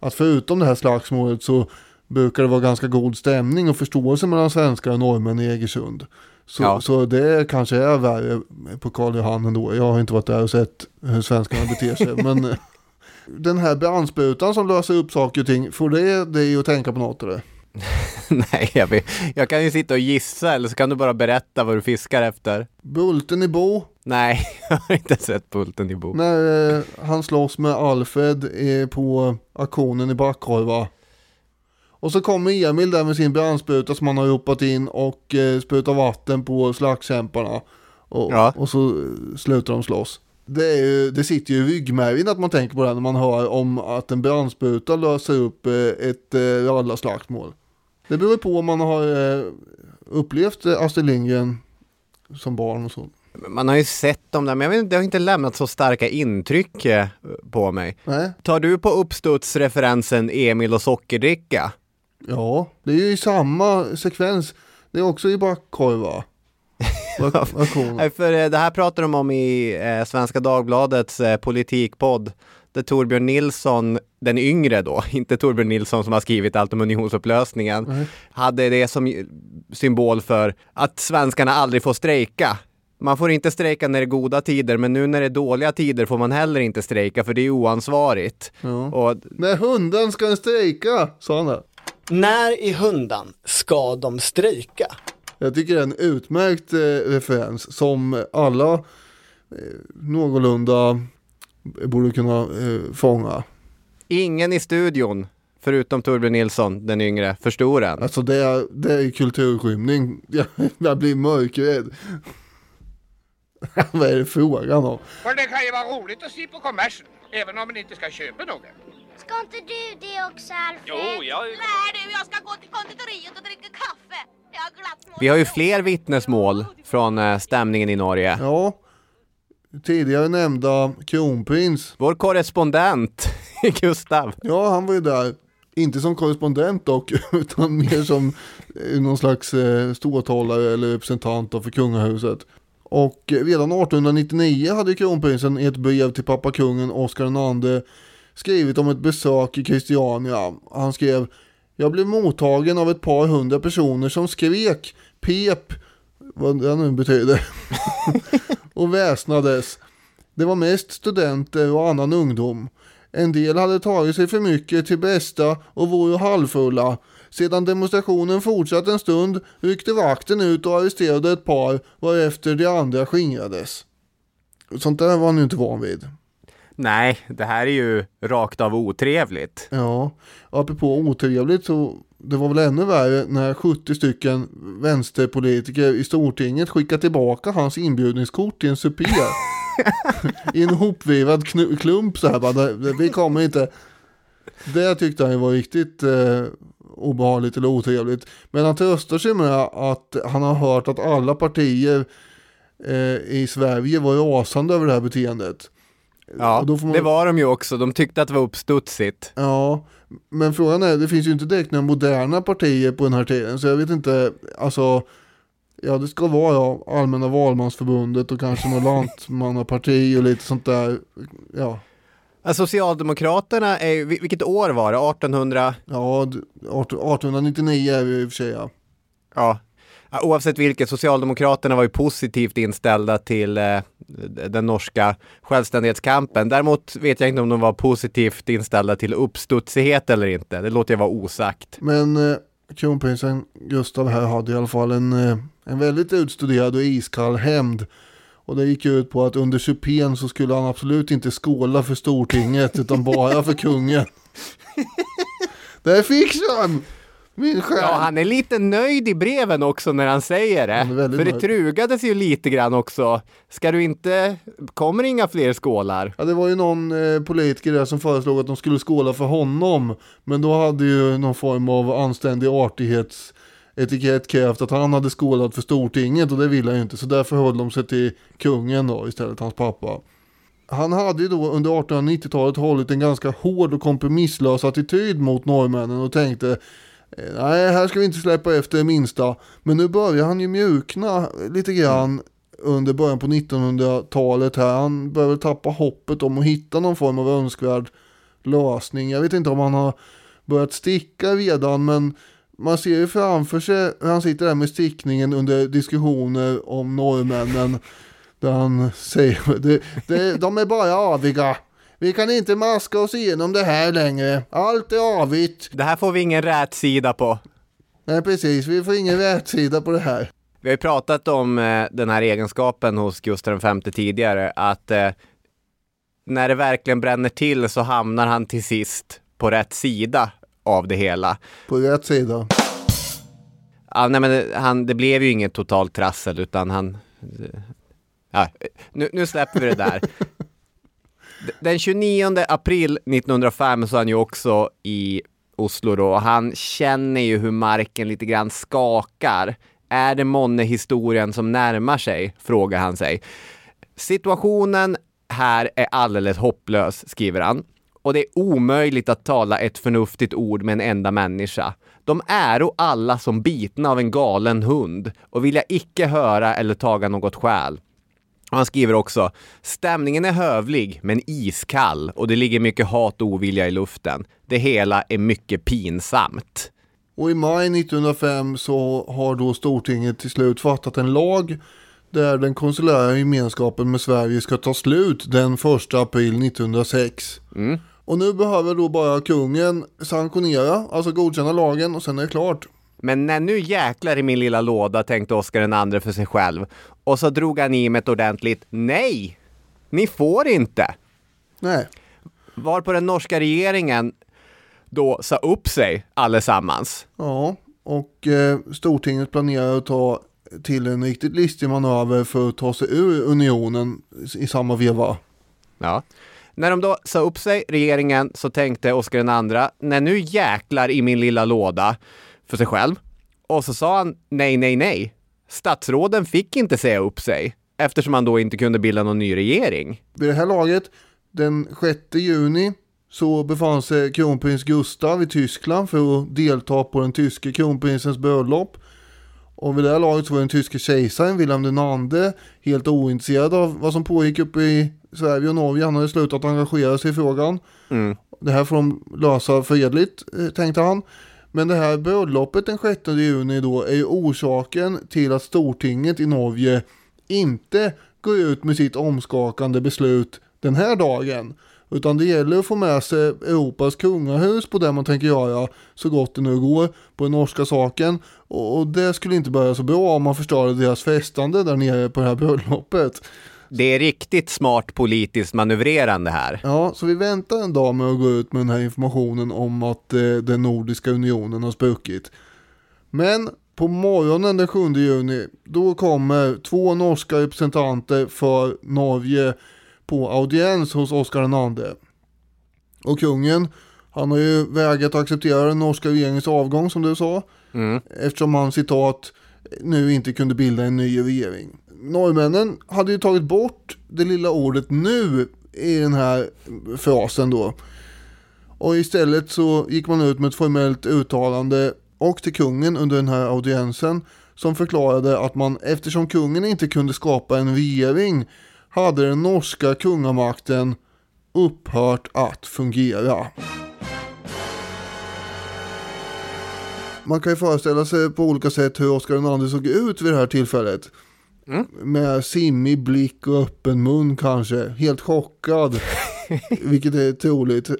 att förutom det här slagsmålet så brukar det vara ganska god stämning och förståelse mellan svenskar och norrmän i Egersund. Så, Ja. så det kanske är värre på Karl Johan ändå. Jag har inte varit där och sett hur svenskarna beter sig. men eh, den här brandsprutan som löser upp saker och ting, får det dig att tänka på något eller? Nej, jag, vet, jag kan ju sitta och gissa eller så kan du bara berätta vad du fiskar efter. Bulten i Bo, Nej, jag har inte sett Bulten i Bo. när eh, han slåss med Alfred eh, på auktionen i Backhorva. Och så kommer Emil där med sin brandspruta som han har ropat in och eh, sprutar vatten på slagskämparna. Och, Ja. och så eh, slutar de slåss. Det, ju, det sitter ju i ryggmärgen att man tänker på det när man hör om att en brandspruta löser upp eh, ett eh, rallarslagsmål. Det beror på om man har eh, upplevt eh, Astrid Lindgren som barn och så. Man har ju sett dem där, men jag vet inte, det har inte lämnat så starka intryck eh, på mig. Nej, Tar du på uppstuds referensen Emil och sockerdricka? Ja, det är ju samma sekvens. Det är också i auktionen. Nej, för det här pratar de om i Svenska Dagbladets politikpodd. Där Torbjörn Nilsson, den yngre då, inte Torbjörn Nilsson som har skrivit allt om unionsupplösningen, hade det som symbol för att svenskarna aldrig får strejka. Man får inte strejka när det är goda tider, men nu när det är dåliga tider får man heller inte strejka, för det är oansvarigt. Ja. Och När hunden ska strejka, sa han där. När i hundan ska de strejka? Jag tycker det är en utmärkt eh, referens som alla eh, någorlunda borde kunna eh, fånga. ingen i studion, förutom Torbjörn Nilsson, den yngre, förstod den. Alltså det är, det är kulturskymning. Jag, jag blir mörkrädd. Vad är det frågan om? För det kan ju vara roligt att se på kommersen, även om man inte ska köpa något. Ska inte du det också Alfred? Jo, jag... Nej du, jag ska gå till konditoriet och dricka kaffe. Jag har glatt små Vi har ju fler vittnesmål från eh, stämningen i Norge. Ja, tidigare nämnda kronprins. Vår korrespondent, Gustav. Ja, han var ju där. Inte som korrespondent dock, utan mer som eh, någon slags eh, ståthållare eller representant för kungahuset. Och redan 1899 hade kronprinsen i ett brev till pappa kungen Oscar II skrivit om ett besök i Christiania. Han skrev Jag blev mottagen av ett par hundra personer som skrek, pep, vad det nu betyder, och väsnades. Det var mest studenter och annan ungdom. En del hade tagit sig för mycket till bästa och vore halvfulla. Sedan demonstrationen fortsatt en stund ryckte vakten ut och arresterade ett par varefter de andra skingrades. Sånt där var han ju inte van vid. Nej, det här är ju rakt av otrevligt. Ja, och apropå otrevligt så det var väl ännu värre när 70 stycken vänsterpolitiker i Stortinget skickade tillbaka hans inbjudningskort till en supé. I en hopvivad klump så här bara, "Det- det- vi kommer inte. Det tyckte han var riktigt eh, obehagligt eller otrevligt. Men han tröstar sig med att han har hört att alla partier eh, i Sverige var rasande över det här beteendet. Ja, man- det var de ju också. De tyckte att det var uppstudsigt. Ja, men frågan är, det finns ju inte direkt några moderna partier på den här tiden, så jag vet inte, alltså, ja det ska vara ja, Allmänna valmansförbundet och kanske något lantmannaparti och lite sånt där, ja. Socialdemokraterna är vilket år var det? 1800? Ja, d- 18- 1899 är vi i och för sig ja. Ja. Oavsett vilket, Socialdemokraterna var ju positivt inställda till eh, den norska självständighetskampen. Däremot vet jag inte om de var positivt inställda till uppstudsighet eller inte. Det låter jag vara osagt. Men eh, kronprinsen Gustav här hade i alla fall en, eh, en väldigt utstuderad och iskall hämnd. Och det gick ut på att under supén så skulle han absolut inte skåla för Stortinget utan bara för kungen. Där fick han! Min själ! Ja, han är lite nöjd i breven också när han säger Han det. väldigt För det nöjd. trugades ju lite grann också. Ska du inte, kommer inga fler skålar? Ja, det var ju någon eh, politiker där som föreslog att de skulle skåla för honom. Men då hade ju någon form av anständig artighetsetikett krävt att han hade skålat för Stortinget och det ville han ju inte. Så därför höll de sig till kungen då istället, hans pappa. Han hade ju då under 1890-talet hållit en ganska hård och kompromisslös attityd mot norrmännen och tänkte Nej, här ska vi inte släppa efter det minsta. Men nu börjar han ju mjukna lite grann under början på 1900-talet här. Han börjar väl tappa hoppet om att hitta någon form av önskvärd lösning. Jag vet inte om han har börjat sticka redan, men man ser ju framför sig hur han sitter där med stickningen under diskussioner om norrmännen. Där han säger, de är bara aviga. Vi kan inte maska oss igenom det här längre. Allt är avigt. Det här får vi ingen rätsida på. Nej precis, vi får ingen rätsida på det här. Vi har ju pratat om eh, den här egenskapen hos Gustav V tidigare, att eh, när det verkligen bränner till så hamnar han till sist på rätt sida av det hela. På rätt sida. Ja, nej, men det, han, det blev ju inget totalt trassel utan han... Ja, nu, nu släpper vi det där. Den 29 april 1905 så är han ju också i Oslo då och han känner ju hur marken lite grann skakar. Är det månne historien som närmar sig? Frågar han sig. Situationen här är alldeles hopplös, skriver han. Och det är omöjligt att tala ett förnuftigt ord med en enda människa. De äro alla som bitna av en galen hund och vilja icke höra eller taga något skäl. Och han skriver också, stämningen är hövlig men iskall och det ligger mycket hat och ovilja i luften. Det hela är mycket pinsamt. Och i maj 1905 så har då Stortinget till slut fattat en lag där den konsulära gemenskapen med Sverige ska ta slut den 1 april 1906. Mm. Och nu behöver då bara kungen sanktionera, alltså godkänna lagen och sen är det klart. Men när nu jäklar i min lilla låda tänkte Oscar den andre för sig själv. Och så drog han i med ett ordentligt nej. Ni får inte. Nej. Var på den norska regeringen då sa upp sig allesammans. Ja, och eh, Stortinget planerar att ta till en riktigt listig manöver för att ta sig ur unionen i samma veva. Ja. När de då sa upp sig, regeringen, så tänkte Oscar den andra, när nu jäklar i min lilla låda för sig själv. Och så sa han nej, nej, nej. Statsråden fick inte säga upp sig. eftersom han då inte kunde bilda någon ny regering. Vid det här laget, den 6 juni, så befann sig kronprins Gustav i Tyskland för att delta på den tyske kronprinsens bröllop. Och vid det här laget så var den tyske kejsaren Wilhelm II helt ointresserad av vad som pågick uppe i Sverige och Norge. Han hade slutat engagera sig i frågan. Mm. Det här får de lösa fredligt, eh, tänkte han. Men det här bröllopet den 6 juni då är ju orsaken till att Stortinget i Norge inte går ut med sitt omskakande beslut den här dagen. Utan det gäller att få med sig Europas kungahus på det man tänker göra så gott det nu går på den norska saken. Och det skulle inte börja så bra om man förstörde deras festande där nere på det här bröllopet. Det är riktigt smart politiskt manövrerande här. Ja, så vi väntar en dag med att gå ut med den här informationen om att eh, den nordiska unionen har spruckit. Men på morgonen den 7 juni, då kommer två norska representanter för Norge på audiens hos Oscar II. Och kungen, han har ju vägrat acceptera den norska regeringens avgång som du sa. Mm. Eftersom han citat nu inte kunde bilda en ny regering. Norrmännen hade ju tagit bort det lilla ordet nu i den här frasen då. Och istället så gick man ut med ett formellt uttalande och till kungen under den här audiensen som förklarade att man eftersom kungen inte kunde skapa en regering hade den norska kungamakten upphört att fungera. Man kan ju föreställa sig på olika sätt hur Oscar II såg ut vid det här tillfället. Mm. Med simmig blick och öppen mun kanske. Helt chockad. vilket är troligt.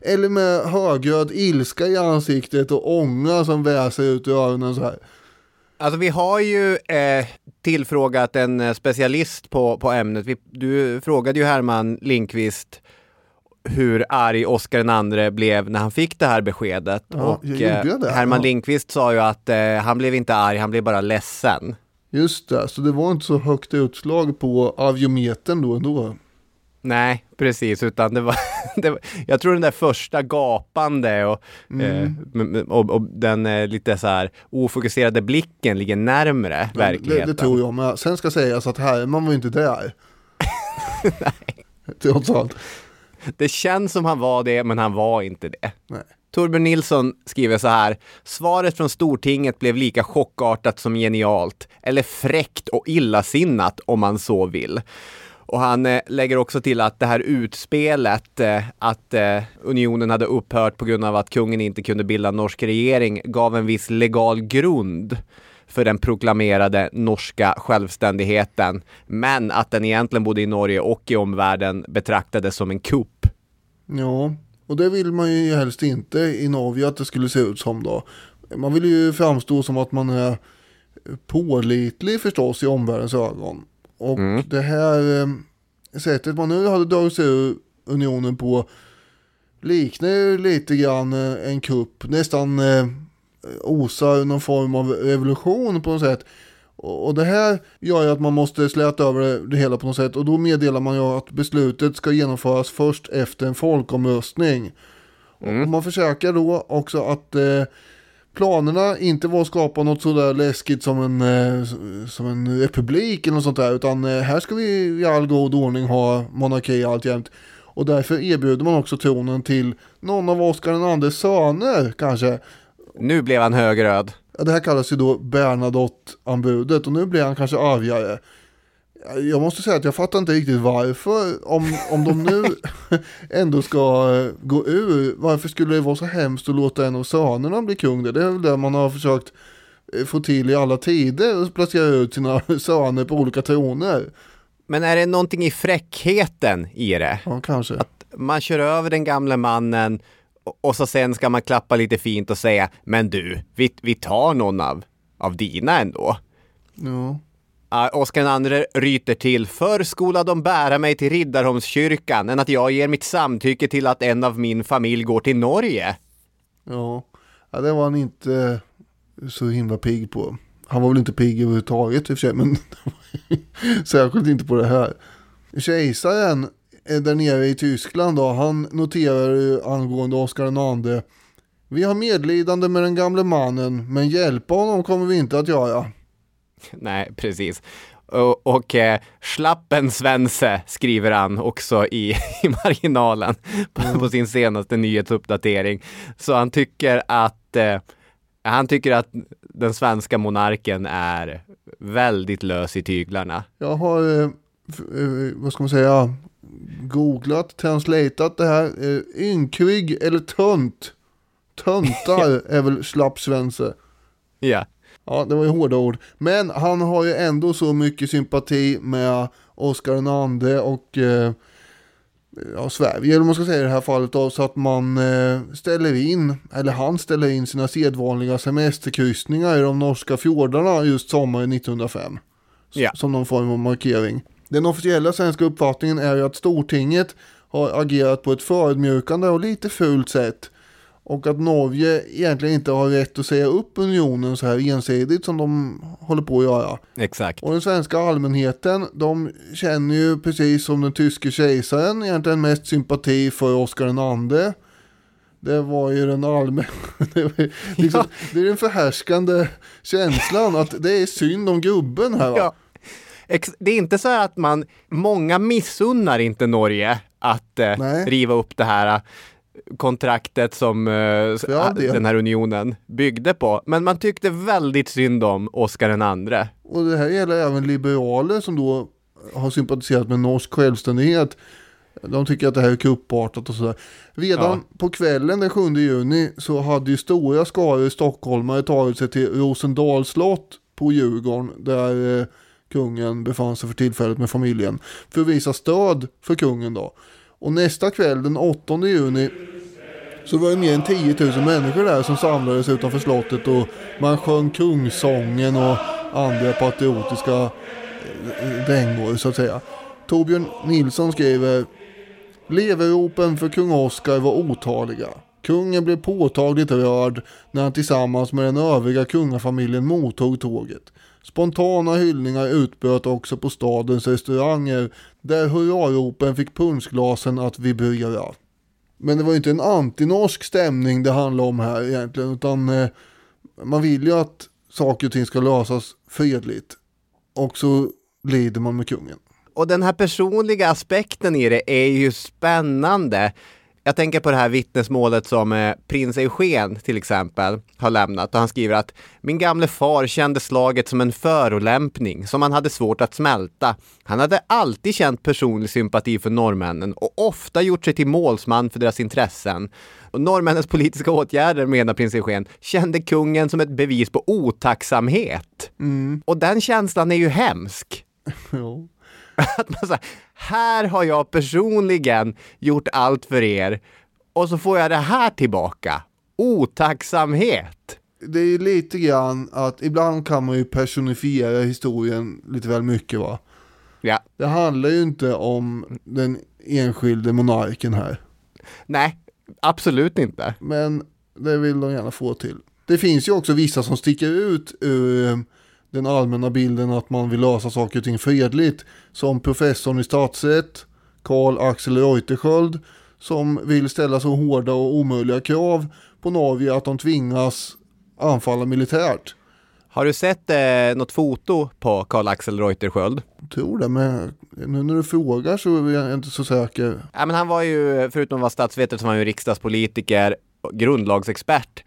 Eller med högröd ilska i ansiktet och ånga som väser ut ur öronen så här. Alltså vi har ju eh, tillfrågat en eh, specialist på, på ämnet. Vi, du frågade ju Herman Linkvist hur arg Oscar II blev när han fick det här beskedet. Ja, och gjorde det, Herman ja. Linkvist sa ju att eh, han blev inte arg, han blev bara ledsen. Just det, så det var inte så högt utslag på aviometern då ändå. Nej, precis, utan det var, det var jag tror den där första gapande och, eh, m- och, och den eh, lite så här ofokuserade blicken ligger närmre Det, verkligheten. det tror jag, men sen ska sägas att Herman var ju inte där. Nej. Trots allt. Det känns som han var det, men han var inte det. Nej. Torbjörn Nilsson skriver så här. Svaret från Stortinget blev lika chockartat som genialt. Eller fräckt och illasinnat om man så vill. Och han eh, lägger också till att det här utspelet, eh, att eh, unionen hade upphört på grund av att kungen inte kunde bilda norsk regering, gav en viss legal grund för den proklamerade norska självständigheten. Men att den egentligen både i Norge och i omvärlden betraktades som en kupp. Ja, och det vill man ju helst inte i Norge att det skulle se ut som då. Man vill ju framstå som att man är pålitlig förstås i omvärldens ögon. Och Mm. det här eh, sättet man nu hade dragit sig ur unionen på liknar ju lite grann eh, en kupp, nästan eh, osar någon form av revolution på något sätt. Och det här gör ju att man måste släta över det- hela på något sätt och då meddelar man ju att beslutet ska genomföras först efter en folkomröstning. Och man försöker då också att eh, planerna inte var att skapa något sådär läskigt som en, eh, som en republik eller något sånt där utan eh, här ska vi i all god ordning ha monarki alltjämt. Och därför erbjuder man också tronen till någon av Oscar IIs söner kanske. Nu blev han högröd. Det här kallas ju då Bernadotte-anbudet och nu blir han kanske avgörare. Jag måste säga att jag fattar inte riktigt varför. Om, om de nu ändå ska eh, gå ur, varför skulle det vara så hemskt att låta en av sönerna bli kung? Det är väl det man har försökt eh, få till i alla tider, och placera ut sina söner på olika troner. Men är det någonting i fräckheten i det? Ja, kanske. Man kör över den gamle mannen och så sen ska man klappa lite fint och säga Men du, vi, vi tar någon av, av dina ändå. Ja. Uh, Oskar II ryter till. Förr skola de bära mig till Riddarholmskyrkan än att jag ger mitt samtycke till att en av min familj går till Norge. Ja. ja, det var han inte så himla pigg på. Han var väl inte pigg överhuvudtaget i och för sig, men särskilt inte på det här. Kejsaren eh, där nere i Tyskland då, han noterar ju angående Oscar II. Vi har medlidande med den gamle mannen, men hjälpa honom kommer vi inte att göra. Nej, precis. Och, och eh, Schlappen Svense skriver han också i, i marginalen på, på sin senaste nyhetsuppdatering. Så han tycker att eh, han tycker att den svenska monarken är väldigt lös i tyglarna. Jag har, eh, eh, vad ska man säga, googlat, translatat det här. Eh, ynkrig eller tönt. Töntar är väl slappsvense. Ja. Ja, det var ju hårda ord. Men han har ju ändå så mycket sympati med Oscar II och eh, ja, Sverige, eller man ska säga i det här fallet då, så att man eh, ställer in, eller han ställer in sina sedvanliga semesterkryssningar i de norska fjordarna just sommaren 1905. S- Ja. Som någon form av markering. Den officiella svenska uppfattningen är ju att Stortinget har agerat på ett förödmjukande och lite fult sätt. Och att Norge egentligen inte har rätt att säga upp unionen så här ensidigt som de håller på att göra. Exakt. Och den svenska allmänheten, de känner ju precis som den tyske kejsaren egentligen mest sympati för Oscar II. Det var ju den allmänna, det, liksom, det är den förhärskande känslan att det är synd om gubben här va? Ja. Det är inte så att man, många missunnar inte Norge att eh, riva upp det här eh, kontraktet som eh, ah, den här unionen byggde på. Men man tyckte väldigt synd om Oscar den andre. Och det här gäller även liberaler som då har sympatiserat med norsk självständighet. De tycker att det här är kuppartat och sådär. Redan på kvällen den 7 juni så hade ju stora skaror stockholmare tagit sig till Rosendals slott på Djurgården där eh, kungen befann sig för tillfället med familjen. För att visa stöd för kungen då. Och nästa kväll den 8 juni så var det mer än 10 000 människor där som samlades utanför slottet och man sjöng kungsången och andra patriotiska eh, dängor så att säga. Torbjörn Nilsson skriver Leveropen för kung Oscar var otaliga. Kungen blev påtagligt rörd när han tillsammans med den övriga kungafamiljen mottog tåget. Spontana hyllningar utbröt också på stadens restauranger där hurraropen fick punschglasen att vibrera. Men det var ju inte en antinorsk stämning det handlade om här egentligen utan eh, man vill ju att saker och ting ska lösas fredligt. Och så lider man med kungen. Och den här personliga aspekten i det är ju spännande. Jag tänker på det här vittnesmålet som eh, prins Eugen till exempel har lämnat och han skriver att min gamle far kände slaget som en förolämpning som han hade svårt att smälta. Han hade alltid känt personlig sympati för norrmännen och ofta gjort sig till målsman för deras intressen. Och norrmännens politiska åtgärder, menar prins Eugen, kände kungen som ett bevis på otacksamhet. Och den känslan är ju hemsk. Att man säger, här har jag personligen gjort allt för er och så får jag det här tillbaka. Otacksamhet. Det är ju lite grann att ibland kan man ju personifiera historien lite väl mycket va. Ja, Det handlar ju inte om den enskilde monarken här. nej, absolut inte. Men det vill de gärna få till. Det finns ju också vissa som sticker ut ur eh, den allmänna bilden att man vill lösa saker och ting fredligt. Som professorn i statsrätt, Karl Axel Reuterskiöld, som vill ställa så hårda och omöjliga krav på Norge att de tvingas anfalla militärt. Har du sett eh, något foto på Karl Axel Reuterskiöld? Jag tror det, men nu när du frågar så är jag inte så säker. Ja, men han var ju, förutom att vara statsvetare, så var han ju riksdagspolitiker, grundlagsexpert.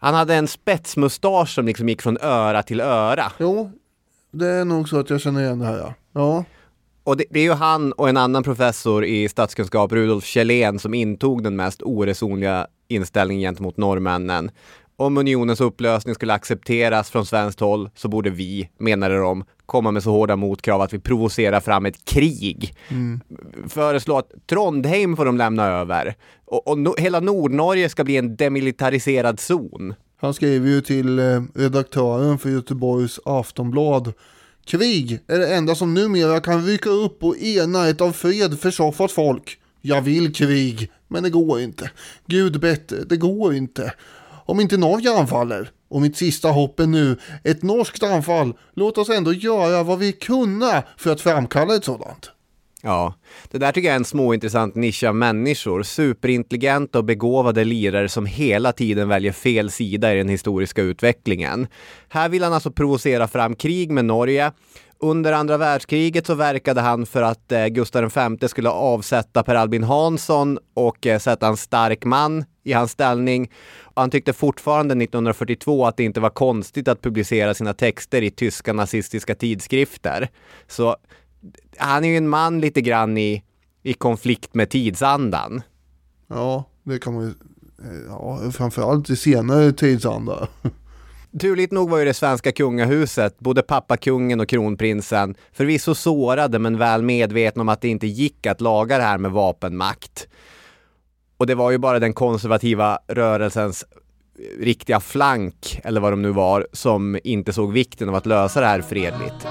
Han hade en spetsmustasch som liksom gick från öra till öra. Jo, det är nog så att jag känner igen det här ja. Ja, Och det, det är ju han och en annan professor i statskunskap, Rudolf Kjellén, som intog den mest oresonliga inställningen gentemot norrmännen. Om unionens upplösning skulle accepteras från svenskt håll så borde vi, menade de, komma med så hårda motkrav att vi provocerar fram ett krig. Föreslå att Trondheim får de lämna över. Och, och no, hela Nordnorge ska bli en demilitariserad zon. Han skriver ju till eh, redaktören för Göteborgs Aftonblad. Krig är det enda som numera kan rycka upp och ena ett av fred försoffat folk. Jag vill krig, men det går inte. Gud bättre, det går inte. Om inte Norge anfaller, och mitt sista hopp är nu ett norskt anfall, låt oss ändå göra vad vi kunna för att framkalla ett sådant. Ja, det där tycker jag är en småintressant nisch av människor. Superintelligenta och begåvade lirare som hela tiden väljer fel sida i den historiska utvecklingen. Här vill han alltså provocera fram krig med Norge. Under andra världskriget så verkade han för att eh, Gustav V skulle avsätta Per Albin Hansson och eh, sätta en stark man i hans ställning. Han tyckte fortfarande 1942 att det inte var konstigt att publicera sina texter i tyska nazistiska tidskrifter. Så han är ju en man lite grann i, i konflikt med tidsandan. Ja, det kan man ju, eh, ja, framförallt i senare tidsanda. Turligt nog var ju det svenska kungahuset, både pappakungen och kronprinsen, förvisso sårade men väl medvetna om att det inte gick att laga det här med vapenmakt. Och det var ju bara den konservativa rörelsens eh, riktiga flank, eller vad de nu var, som inte såg vikten av att lösa det här fredligt.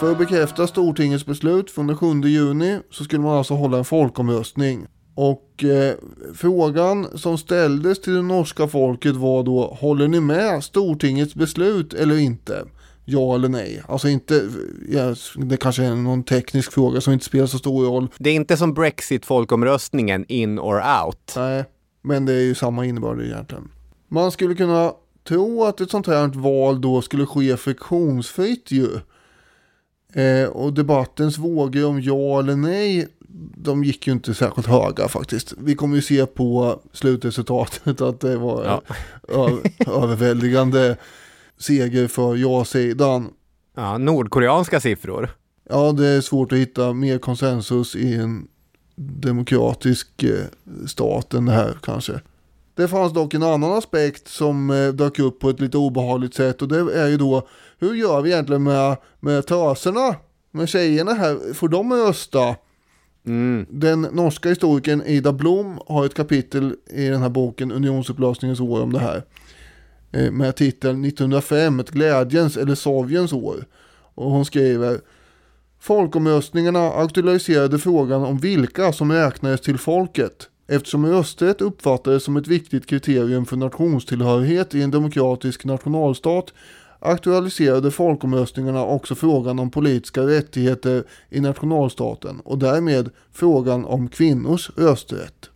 För att bekräfta Stortingets beslut från den 7 juni så skulle man alltså hålla en folkomröstning. Och eh, frågan som ställdes till det norska folket var då, håller ni med Stortingets beslut eller inte? Ja eller nej? Alltså inte, ja, det kanske är någon teknisk fråga som inte spelar så stor roll. Det är inte som Brexit-folkomröstningen in or out. Nej, men det är ju samma innebörd egentligen. Man skulle kunna tro att ett sånt här val då skulle ske friktionsfritt ju. Eh, och debattens vågor om ja eller nej, de gick ju inte särskilt höga faktiskt. Vi kommer ju se på slutresultatet att det var ja. överväldigande seger för ja-sidan. Ja, nordkoreanska siffror. Ja, det är svårt att hitta mer konsensus i en demokratisk eh, stat än det här kanske. Det fanns dock en annan aspekt som eh, dök upp på ett lite obehagligt sätt och det är ju då hur gör vi egentligen med, med trasorna? Med tjejerna här, får de rösta? Mm. Den norska historikern Ida Blom har ett kapitel i den här boken Unionsupplösningens år om det här. Eh, med titeln 1905, ett glädjens eller Sovjens år. Och hon skriver Folkomröstningarna aktualiserade frågan om vilka som räknades till folket. Eftersom rösträtt uppfattades som ett viktigt kriterium för nationstillhörighet i en demokratisk nationalstat aktualiserade folkomröstningarna också frågan om politiska rättigheter i nationalstaten och därmed frågan om kvinnors rösträtt.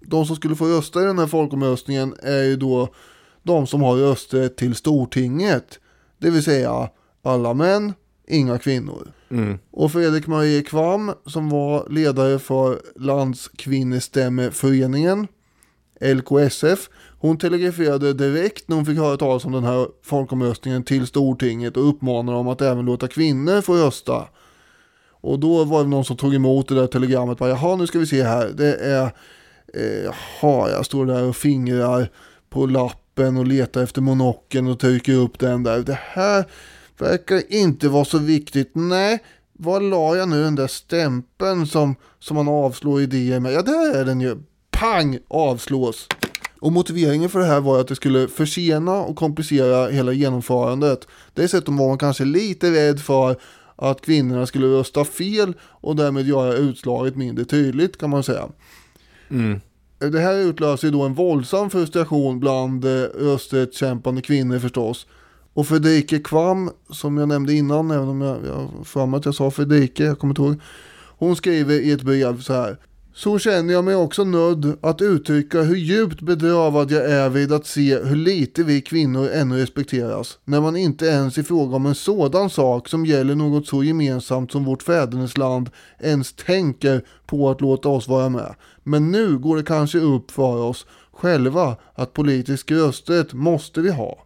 De som skulle få rösta i den här folkomröstningen är ju då de som har rösträtt till Stortinget, det vill säga alla män, inga kvinnor. Mm. Och Fredrik Marie Kvam som var ledare för Landskvinnestämmeföreningen, LKSF, hon telegraferade direkt när hon fick höra talas om den här folkomröstningen till Stortinget och uppmanade dem att även låta kvinnor få rösta. Och då var det någon som tog emot det där telegrammet. Bara, Jaha, nu ska vi se här. Det är... Eh, jaha, jag står där och fingrar på lappen och letar efter monocken och trycker upp den där. Det här verkar inte vara så viktigt. Nej, var la jag nu den där stämpeln som, som man avslår idéer med? Ja, där är den ju. Pang! Avslås. Och motiveringen för det här var att det skulle försena och komplicera hela genomförandet. Dessutom var man kanske lite rädd för att kvinnorna skulle rösta fel och därmed göra utslaget mindre tydligt kan man säga. Mm. Det här utlöser ju då en våldsam frustration bland eh, rösträttskämpande kvinnor förstås. Och Fredrike Kvam, som jag nämnde innan, även om jag, jag för att jag sa Fredrike, jag kommer inte ihåg. Hon skriver i ett brev så här. Så känner jag mig också nödd att uttrycka hur djupt bedrövad jag är vid att se hur lite vi kvinnor ännu respekteras. När man inte ens i fråga om en sådan sak som gäller något så gemensamt som vårt fädernesland ens tänker på att låta oss vara med. Men nu går det kanske upp för oss själva att politisk rösträtt måste vi ha.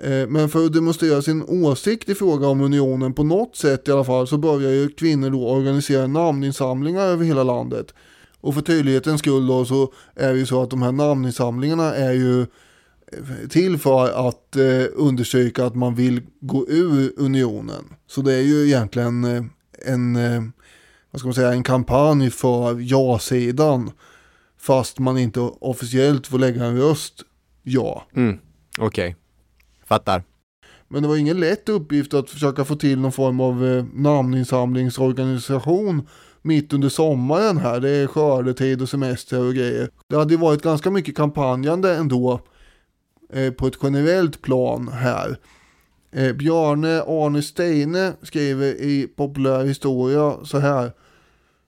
Eh, men för att demonstrera sin åsikt i fråga om unionen på något sätt i alla fall så börjar ju kvinnor då organisera namninsamlingar över hela landet. Och för tydlighetens skull då så är det ju så att de här namninsamlingarna är ju eh, till för att eh, undersöka att man vill gå ur unionen. Så det är ju egentligen eh, en, eh, vad ska man säga, en kampanj för ja-sidan. Fast man inte officiellt får lägga en röst ja. Mm, Okej. Okay. Fattar. Men det var ingen lätt uppgift att försöka få till någon form av eh, namninsamlingsorganisation mitt under sommaren här. Det är skördetid och semester och grejer. Det hade ju varit ganska mycket kampanjande ändå eh, på ett generellt plan här. Eh, Bjarne Arne Steine skriver i Populär historia så här.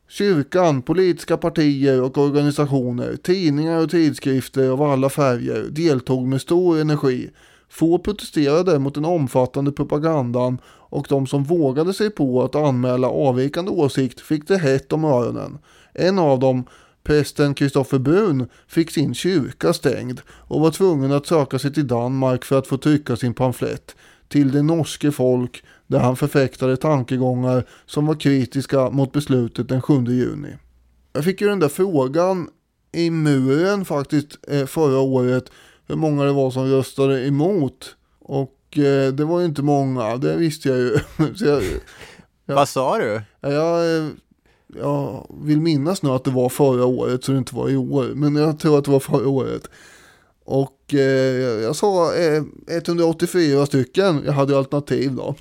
Kyrkan, politiska partier och organisationer, tidningar och tidskrifter av alla färger deltog med stor energi. Få protesterade mot den omfattande propagandan och de som vågade sig på att anmäla avvikande åsikt fick det hett om öronen. En av dem, prästen Kristoffer Brun, fick sin kyrka stängd och var tvungen att söka sig till Danmark för att få trycka sin pamflett till det norske folk där han förfäktade tankegångar som var kritiska mot beslutet den 7 juni. Jag fick ju den där frågan i muren faktiskt eh, förra året hur många det var som röstade emot. Och eh, det var ju inte många, det visste jag ju. jag, jag, Vad sa du? Jag, jag vill minnas nu att det var förra året så det inte var i år. Men jag tror att det var förra året. Och eh, jag sa eh, 184 stycken, jag hade alternativ då.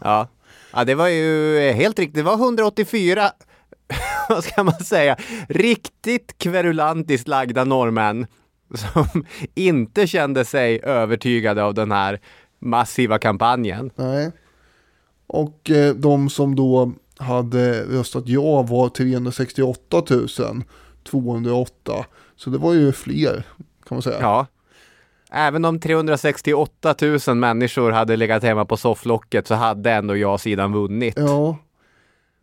Ja. ja, det var ju helt riktigt, det var 184 vad ska man säga, riktigt kverulantiskt lagda norrmän som inte kände sig övertygade av den här massiva kampanjen. Nej. Och eh, de som då hade röstat ja var 368 208. Så det var ju fler kan man säga. Ja. Även om 368 000 människor hade legat hemma på sofflocket så hade ändå ja-sidan vunnit. Ja.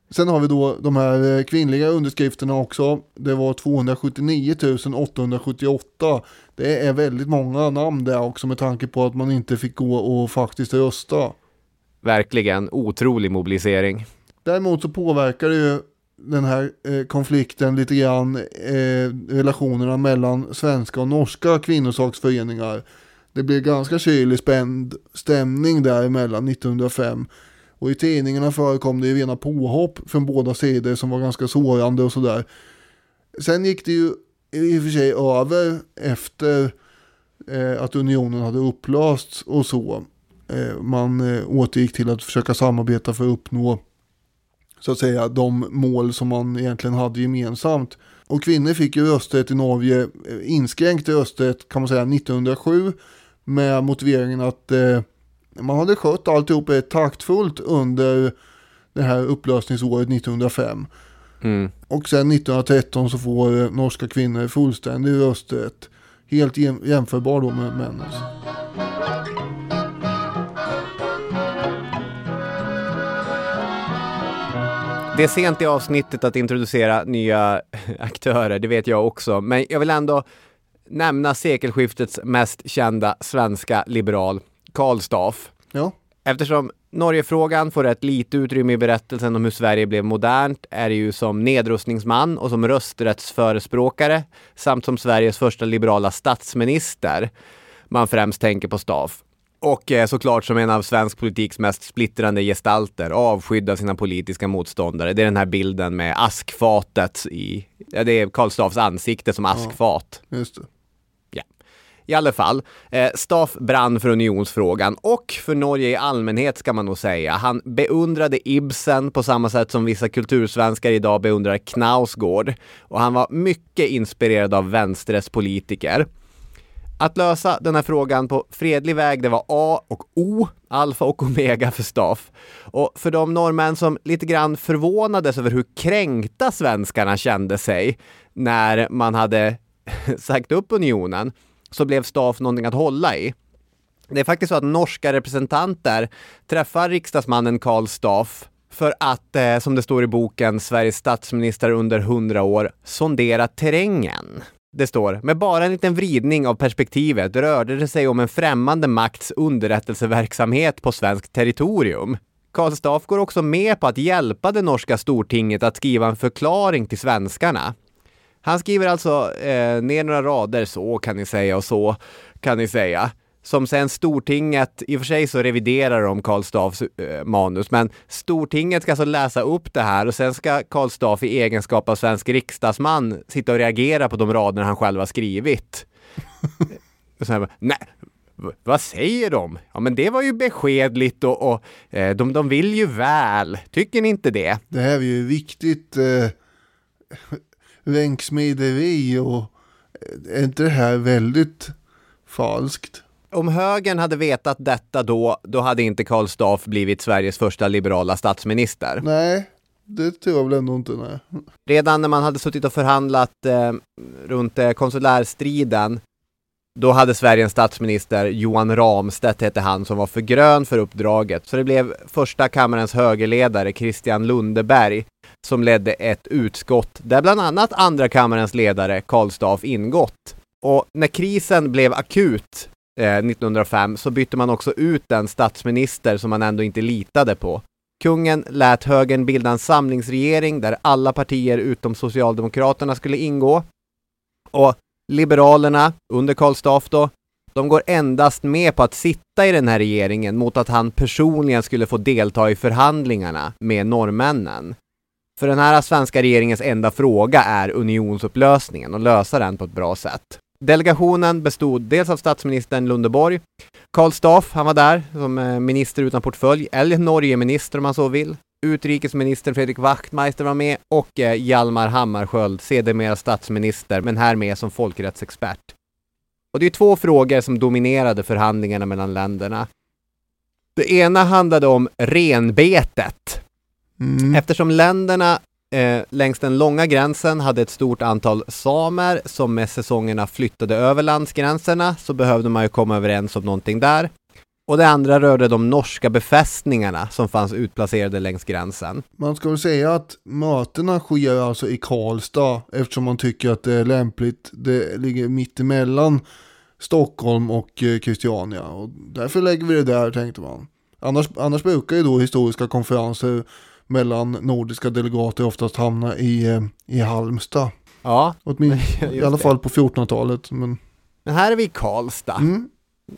Sen har vi då de här eh, kvinnliga underskrifterna också. Det var 279 878. Det är väldigt många namn där också med tanke på att man inte fick gå och faktiskt rösta. Verkligen otrolig mobilisering. Däremot så påverkar det ju den här eh, konflikten lite grann eh, relationerna mellan svenska och norska kvinnosaksföreningar. Det blev ganska kylig spänd stämning däremellan 1905. Och i tidningarna förekom det ju rena påhopp från båda sidor som var ganska sårande och sådär. Sen gick det ju i och för sig över efter eh, att unionen hade upplösts och så. Eh, man eh, återgick till att försöka samarbeta för att uppnå så att säga de mål som man egentligen hade gemensamt. Och kvinnor fick ju rösträtt i Norge, eh, inskränkt rösträtt kan man säga 1907 med motiveringen att eh, man hade skött alltihop rätt taktfullt under det här upplösningsåret 1905. Mm. Och sen 1913 så får eh, norska kvinnor fullständig rösträtt. Helt jämförbar då med männens. Det är sent i avsnittet att introducera nya aktörer, det vet jag också. Men jag vill ändå nämna sekelskiftets mest kända svenska liberal, Karl Staff. Ja. Eftersom Norgefrågan får rätt lite utrymme i berättelsen om hur Sverige blev modernt är det ju som nedrustningsman och som rösträttsförespråkare samt som Sveriges första liberala statsminister man främst tänker på Staff. Och eh, såklart som en av svensk politiks mest splittrande gestalter, avskydd av sina politiska motståndare. Det är den här bilden med askfatet i, ja, det är Karl Staffs ansikte som askfat. Ja, just det. Ja. I alla fall, eh, Staff brann för unionsfrågan och för Norge i allmänhet ska man nog säga. Han beundrade Ibsen på samma sätt som vissa kultursvenskar idag beundrar Knausgård. Och han var mycket inspirerad av vänsterets politiker. Att lösa den här frågan på fredlig väg, det var A och O, alfa och omega för Staff. Och för de norrmän som lite grann förvånades över hur kränkta svenskarna kände sig när man hade sagt upp unionen, så blev Staff någonting att hålla i. Det är faktiskt så att norska representanter träffar riksdagsmannen Karl Staff för att, eh, som det står i boken, Sveriges statsminister under hundra år sondera terrängen. Det står, med bara en liten vridning av perspektivet rörde det sig om en främmande makts underrättelseverksamhet på svenskt territorium. Karl Staff går också med på att hjälpa det norska stortinget att skriva en förklaring till svenskarna. Han skriver alltså eh, ner några rader, så kan ni säga och så kan ni säga som sen Stortinget, i och för sig så reviderar de Karl Staffs eh, manus, men Stortinget ska alltså läsa upp det här och sen ska Karl Staff i egenskap av svensk riksdagsman sitta och reagera på de rader han själv har skrivit. och sen, nej, vad säger de? Ja, men det var ju beskedligt och, och eh, de, de vill ju väl. Tycker ni inte det? Det här är ju viktigt eh, ränksmideri och eh, är inte det här väldigt falskt? Om högern hade vetat detta då, då hade inte Karl Staff blivit Sveriges första liberala statsminister. Nej, det tror jag väl ändå inte. Nej. Redan när man hade suttit och förhandlat eh, runt eh, konsulärstriden, då hade Sverige en statsminister, Johan Ramstedt hette han, som var för grön för uppdraget. Så det blev första kammarens högerledare, Christian Lundeberg, som ledde ett utskott där bland annat andra kammarens ledare, Karl Staff, ingått. Och när krisen blev akut Eh, 1905 så bytte man också ut den statsminister som man ändå inte litade på. Kungen lät högern bilda en samlingsregering där alla partier utom Socialdemokraterna skulle ingå. Och Liberalerna, under Karl Staff då, de går endast med på att sitta i den här regeringen mot att han personligen skulle få delta i förhandlingarna med norrmännen. För den här svenska regeringens enda fråga är unionsupplösningen och lösa den på ett bra sätt. Delegationen bestod dels av statsministern Lundeborg, Karl Staff, han var där som eh, minister utan portfölj, eller Norgeminister om man så vill. Utrikesminister Fredrik Wachtmeister var med och eh, Hjalmar Hammarskjöld, sedermera statsminister, men här med som folkrättsexpert. Och det är två frågor som dominerade förhandlingarna mellan länderna. Det ena handlade om renbetet. Mm. Eftersom länderna eh, längs den långa gränsen hade ett stort antal samer som med säsongerna flyttade över landsgränserna så behövde man ju komma överens om någonting där. Och det andra rörde de norska befästningarna som fanns utplacerade längs gränsen. Man ska väl säga att mötena sker alltså i Karlstad eftersom man tycker att det är lämpligt. Det ligger mitt emellan Stockholm och eh, Kristiania och därför lägger vi det där tänkte man. Annars, annars brukar ju då historiska konferenser mellan nordiska delegater oftast hamna i, eh, i Halmstad. Ja, Åtminstone, I alla fall på 1400-talet. Men, men här är vi i Karlstad. mm.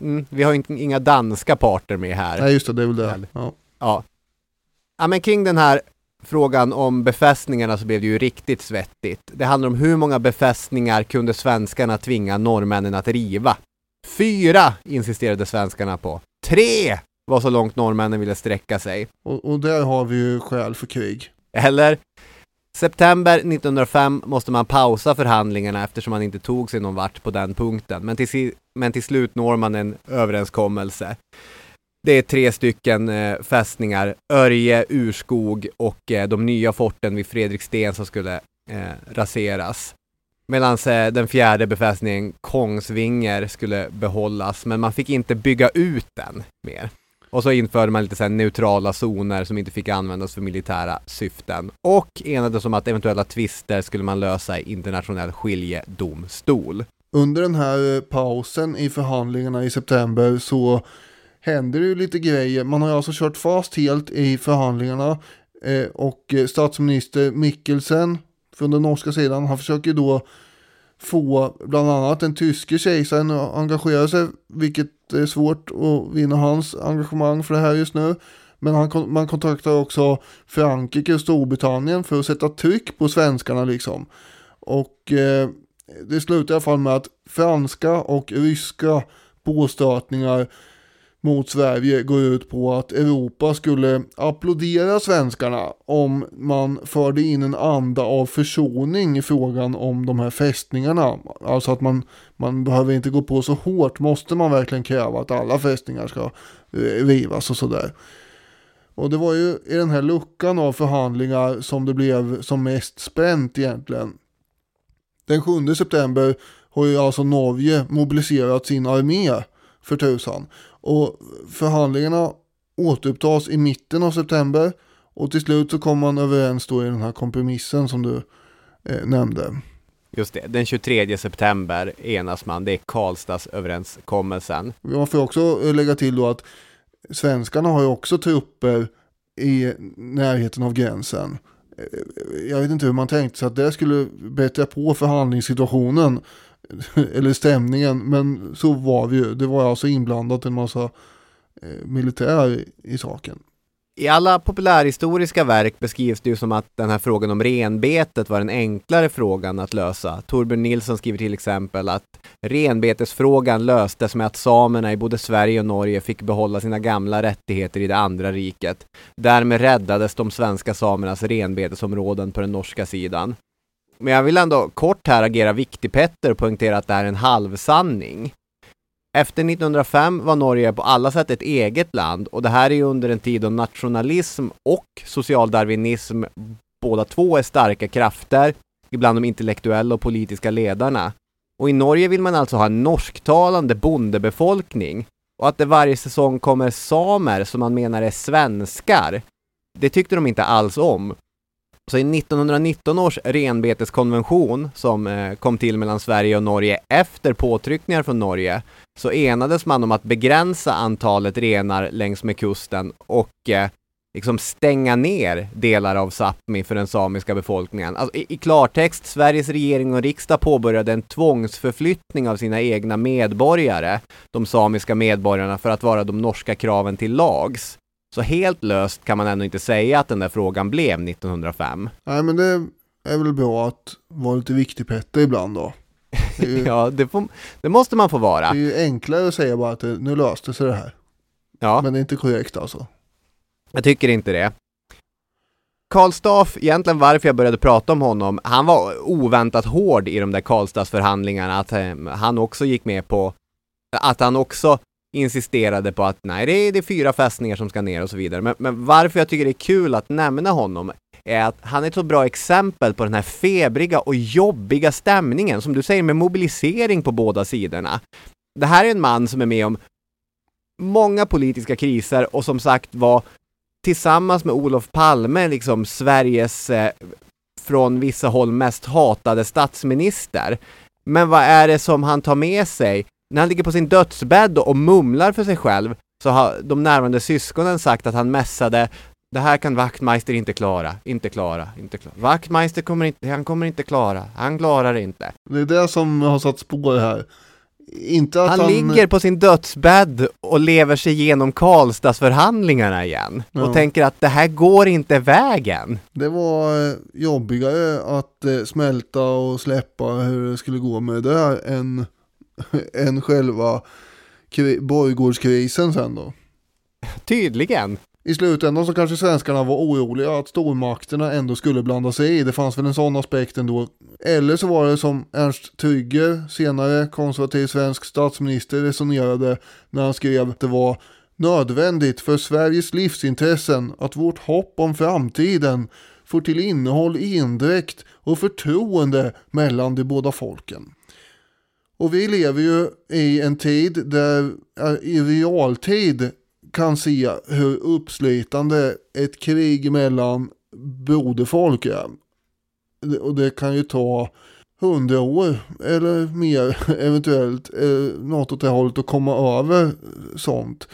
Mm, vi har inga danska parter med här. Nej just det, det är väl det. Ja. Ja. ja, men kring den här frågan om befästningarna så blev det ju riktigt svettigt. Det handlar om hur många befästningar kunde svenskarna tvinga norrmännen att riva? Fyra insisterade svenskarna på. Tre var så långt norrmännen ville sträcka sig. Och, och där har vi ju skäl för krig. Eller? September 1905 måste man pausa förhandlingarna eftersom man inte tog sig någon vart på den punkten. Men till, men till slut når man en överenskommelse. Det är tre stycken eh, fästningar, Örje, Urskog och eh, de nya forten vid Fredriksten som skulle eh, raseras. Medan eh, den fjärde befästningen, Kongsvinger, skulle behållas, men man fick inte bygga ut den mer. Och så införde man lite så här neutrala zoner som inte fick användas för militära syften. Och enades om att eventuella tvister skulle man lösa i internationell skiljedomstol. Under den här eh, pausen i förhandlingarna i september så händer det ju lite grejer. Man har ju alltså kört fast helt i förhandlingarna eh, och eh, statsminister Mikkelsen från den norska sidan, han försöker då få bland annat den tyske kejsaren att engagera sig, vilket är svårt att vinna hans engagemang för det här just nu. Men han, man kontaktar också Frankrike och Storbritannien för att sätta tryck på svenskarna liksom. Och eh, det slutar i alla fall med att franska och ryska påstötningar mot Sverige går ut på att Europa skulle applådera svenskarna om man förde in en anda av försoning i frågan om de här fästningarna. Alltså att man, man behöver inte gå på så hårt, måste man verkligen kräva att alla fästningar ska eh, rivas och sådär. Och det var ju i den här luckan av förhandlingar som det blev som mest spänt egentligen. Den 7 september har ju alltså Norge mobiliserat sin armé för tusan. Och förhandlingarna återupptas i mitten av september. Och till slut så kommer man överens då i den här kompromissen som du eh, nämnde. Just det, den 23 september enas man. Det är Karlstadsöverenskommelsen. Man får också eh, lägga till då att svenskarna har ju också trupper i närheten av gränsen. Eh, Jag vet inte hur man tänkte sig att det skulle bättra på förhandlingssituationen eller stämningen, men så var vi ju. Det var alltså inblandat en massa eh, militär i saken. I alla populärhistoriska verk beskrivs det ju som att den här frågan om renbetet var den enklare frågan att lösa. Torbjörn Nilsson skriver till exempel att renbetesfrågan löstes med att samerna i både Sverige och Norge fick behålla sina gamla rättigheter i det andra riket. Därmed räddades de svenska samernas renbetesområden på den norska sidan. Men jag vill ändå kort här agera viktig Petter och poängtera att det här är en halvsanning. Efter 1905 var Norge på alla sätt ett eget land och det här är ju under en tid då nationalism och socialdarwinism båda två är starka krafter, ibland de intellektuella och politiska ledarna. Och i Norge vill man alltså ha en norsktalande bondebefolkning och att det varje säsong kommer samer som man menar är svenskar. Det tyckte de inte alls om. Så i 1919 års renbeteskonvention som eh, kom till mellan Sverige och Norge efter påtryckningar från Norge så enades man om att begränsa antalet renar längs med kusten och eh, liksom stänga ner delar av Sápmi för den samiska befolkningen. Alltså, i, I klartext, Sveriges regering och riksdag påbörjade en tvångsförflyttning av sina egna medborgare, de samiska medborgarna, för att vara de norska kraven till lags. Så helt löst kan man ändå inte säga att den där frågan blev 1905. Nej, men det är väl bra att vara lite viktig Petter ibland då. Det ju, ja, det, får, det, måste man få vara. Det är ju enklare att säga bara att det, nu löste sig det här. Ja. Men det är inte korrekt alltså. Jag tycker inte det. Karl Staff, egentligen varför jag började prata om honom, han var oväntat hård i de där Karlstadsförhandlingarna, att eh, han också gick med på att han också insisterade på att nej, det är, det är fyra fästningar som ska ner och så vidare. Men, men, varför jag tycker det är kul att nämna honom är att han är ett så bra exempel på den här febriga och jobbiga stämningen, som du säger, med mobilisering på båda sidorna. Det här är en man som är med om många politiska kriser och som sagt var tillsammans med Olof Palme liksom Sveriges eh, från vissa håll mest hatade statsminister. Men vad är det som han tar med sig? När han ligger på sin dödsbädd och mumlar för sig själv så har de närvarande syskonen sagt att han mässade det här kan Wachtmeister inte klara, inte klara, inte klara. Wachtmeister kommer inte, han kommer inte klara, han klarar det inte. Det är det som har satt spår här. Inte att han, han ligger på sin dödsbädd och lever sig igenom Karlstadsförhandlingarna igen Ja. och tänker att det här går inte vägen. Det var eh, jobbigare att eh, smälta och släppa hur det skulle gå med det här än, än själva kri- borggårdskrisen sen då. Tydligen. I slutändan så kanske svenskarna var oroliga att stormakterna ändå skulle blanda sig i. Det fanns väl en sån aspekt ändå. Eller så var det som Ernst Trygger, senare konservativ svensk statsminister, resonerade när han skrev att det var nödvändigt för Sveriges livsintressen att vårt hopp om framtiden får till innehåll endräkt och förtroende mellan de båda folken. Och vi lever ju i en tid där eh, i realtid kan se hur uppslitande ett krig mellan broderfolk är. Och det kan ju ta hundra år eller mer eventuellt eh, något åt det hållet att komma över sånt.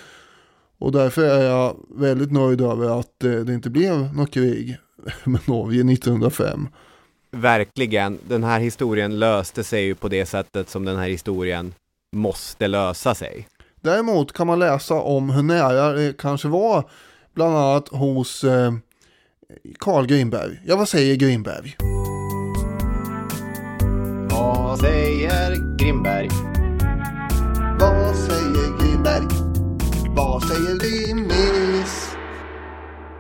Och därför är jag väldigt nöjd över att eh, det inte blev något krig med Norge 1905. Verkligen. Den här historien löste sig ju på det sättet som den här historien måste lösa sig. Däremot kan man läsa om hur nära det kanske var bland annat hos eh, Carl Grimberg. Ja, vad säger Grimberg? Vad säger Grimberg? Vad säger Grimberg? Vad säger Grimmis?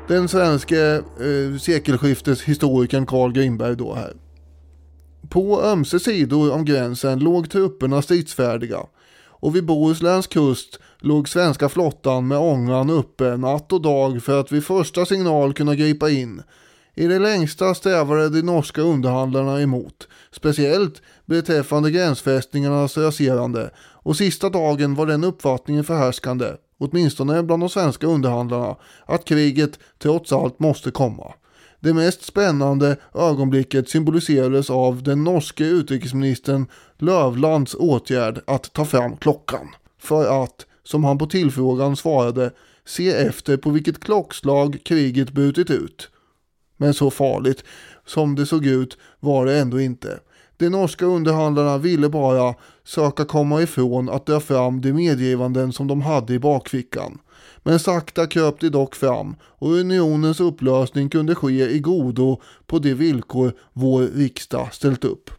Den svenske eh, sekelskifteshistorikern Carl Grimberg då här. På ömse sidor om gränsen låg trupperna stridsfärdiga och vid Bohusläns kust låg svenska flottan med ångan uppe natt och dag för att vid första signal kunna gripa in. I det längsta strävade de norska underhandlarna emot, speciellt beträffande gränsfästningarnas raserande och sista dagen var den uppfattningen förhärskande, åtminstone bland de svenska underhandlarna, att kriget trots allt måste komma. Det mest spännande ögonblicket symboliserades av den norske utrikesministern Lövlands åtgärd att ta fram klockan. För att, som han på tillfrågan svarade, se efter på vilket klockslag kriget brutit ut. Men så farligt som det såg ut var det ändå inte. De norska underhandlarna ville bara söka komma ifrån att dra fram de medgivanden som de hade i bakfickan. Men sakta kröp de dock fram och unionens upplösning kunde ske i godo på de villkor vår riksdag ställt upp.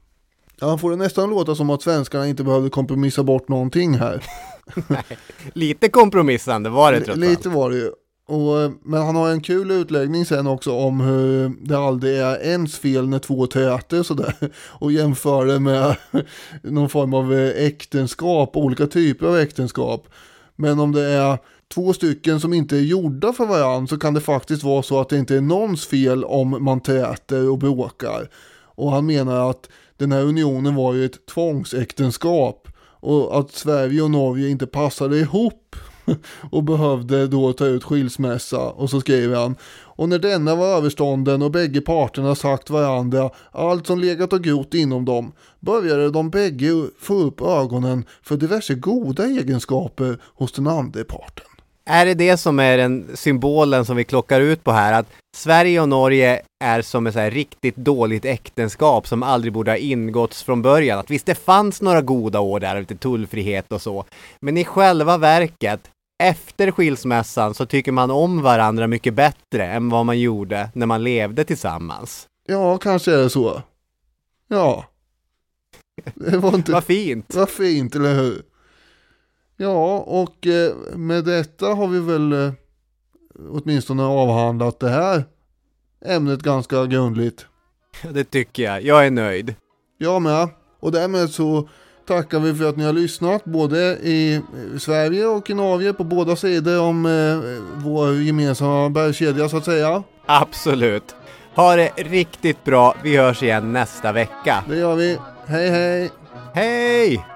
Ja, får det nästan låta som att svenskarna inte behövde kompromissa bort någonting här. Lite kompromissande var det trots allt. Lite var det ju. Och, men han har en kul utläggning sen också om hur det aldrig är ens fel när två täter sådär. Och jämför det med någon form av äktenskap, olika typer av äktenskap. Men om det är två stycken som inte är gjorda för varandra så kan det faktiskt vara så att det inte är någons fel om man täter och bråkar. Och han menar att den här unionen var ju ett tvångsäktenskap och att Sverige och Norge inte passade ihop och behövde då ta ut skilsmässa och så skriver han och när denna var överstånden och bägge parterna sagt varandra allt som legat och grott inom dem började de bägge få upp ögonen för diverse goda egenskaper hos den andra parten. Är det det som är den symbolen som vi klockar ut på här? Att Sverige och Norge är som ett så här riktigt dåligt äktenskap som aldrig borde ha ingåtts från början. Att visst, det fanns några goda år där, lite tullfrihet och så. Men i själva verket, efter skilsmässan så tycker man om varandra mycket bättre än vad man gjorde när man levde tillsammans. Ja, kanske är det så. Ja. Det var inte... Vad fint! Vad fint, eller hur? Ja, och eh, med detta har vi väl eh, åtminstone avhandlat det här ämnet ganska grundligt. Det tycker jag. Jag är nöjd. Jag med. Och därmed så tackar vi för att ni har lyssnat både i Sverige och i Norge på båda sidor om eh, vår gemensamma bergskedja så att säga. Absolut. Ha det riktigt bra. Vi hörs igen nästa vecka. Det gör vi. Hej hej! Hej!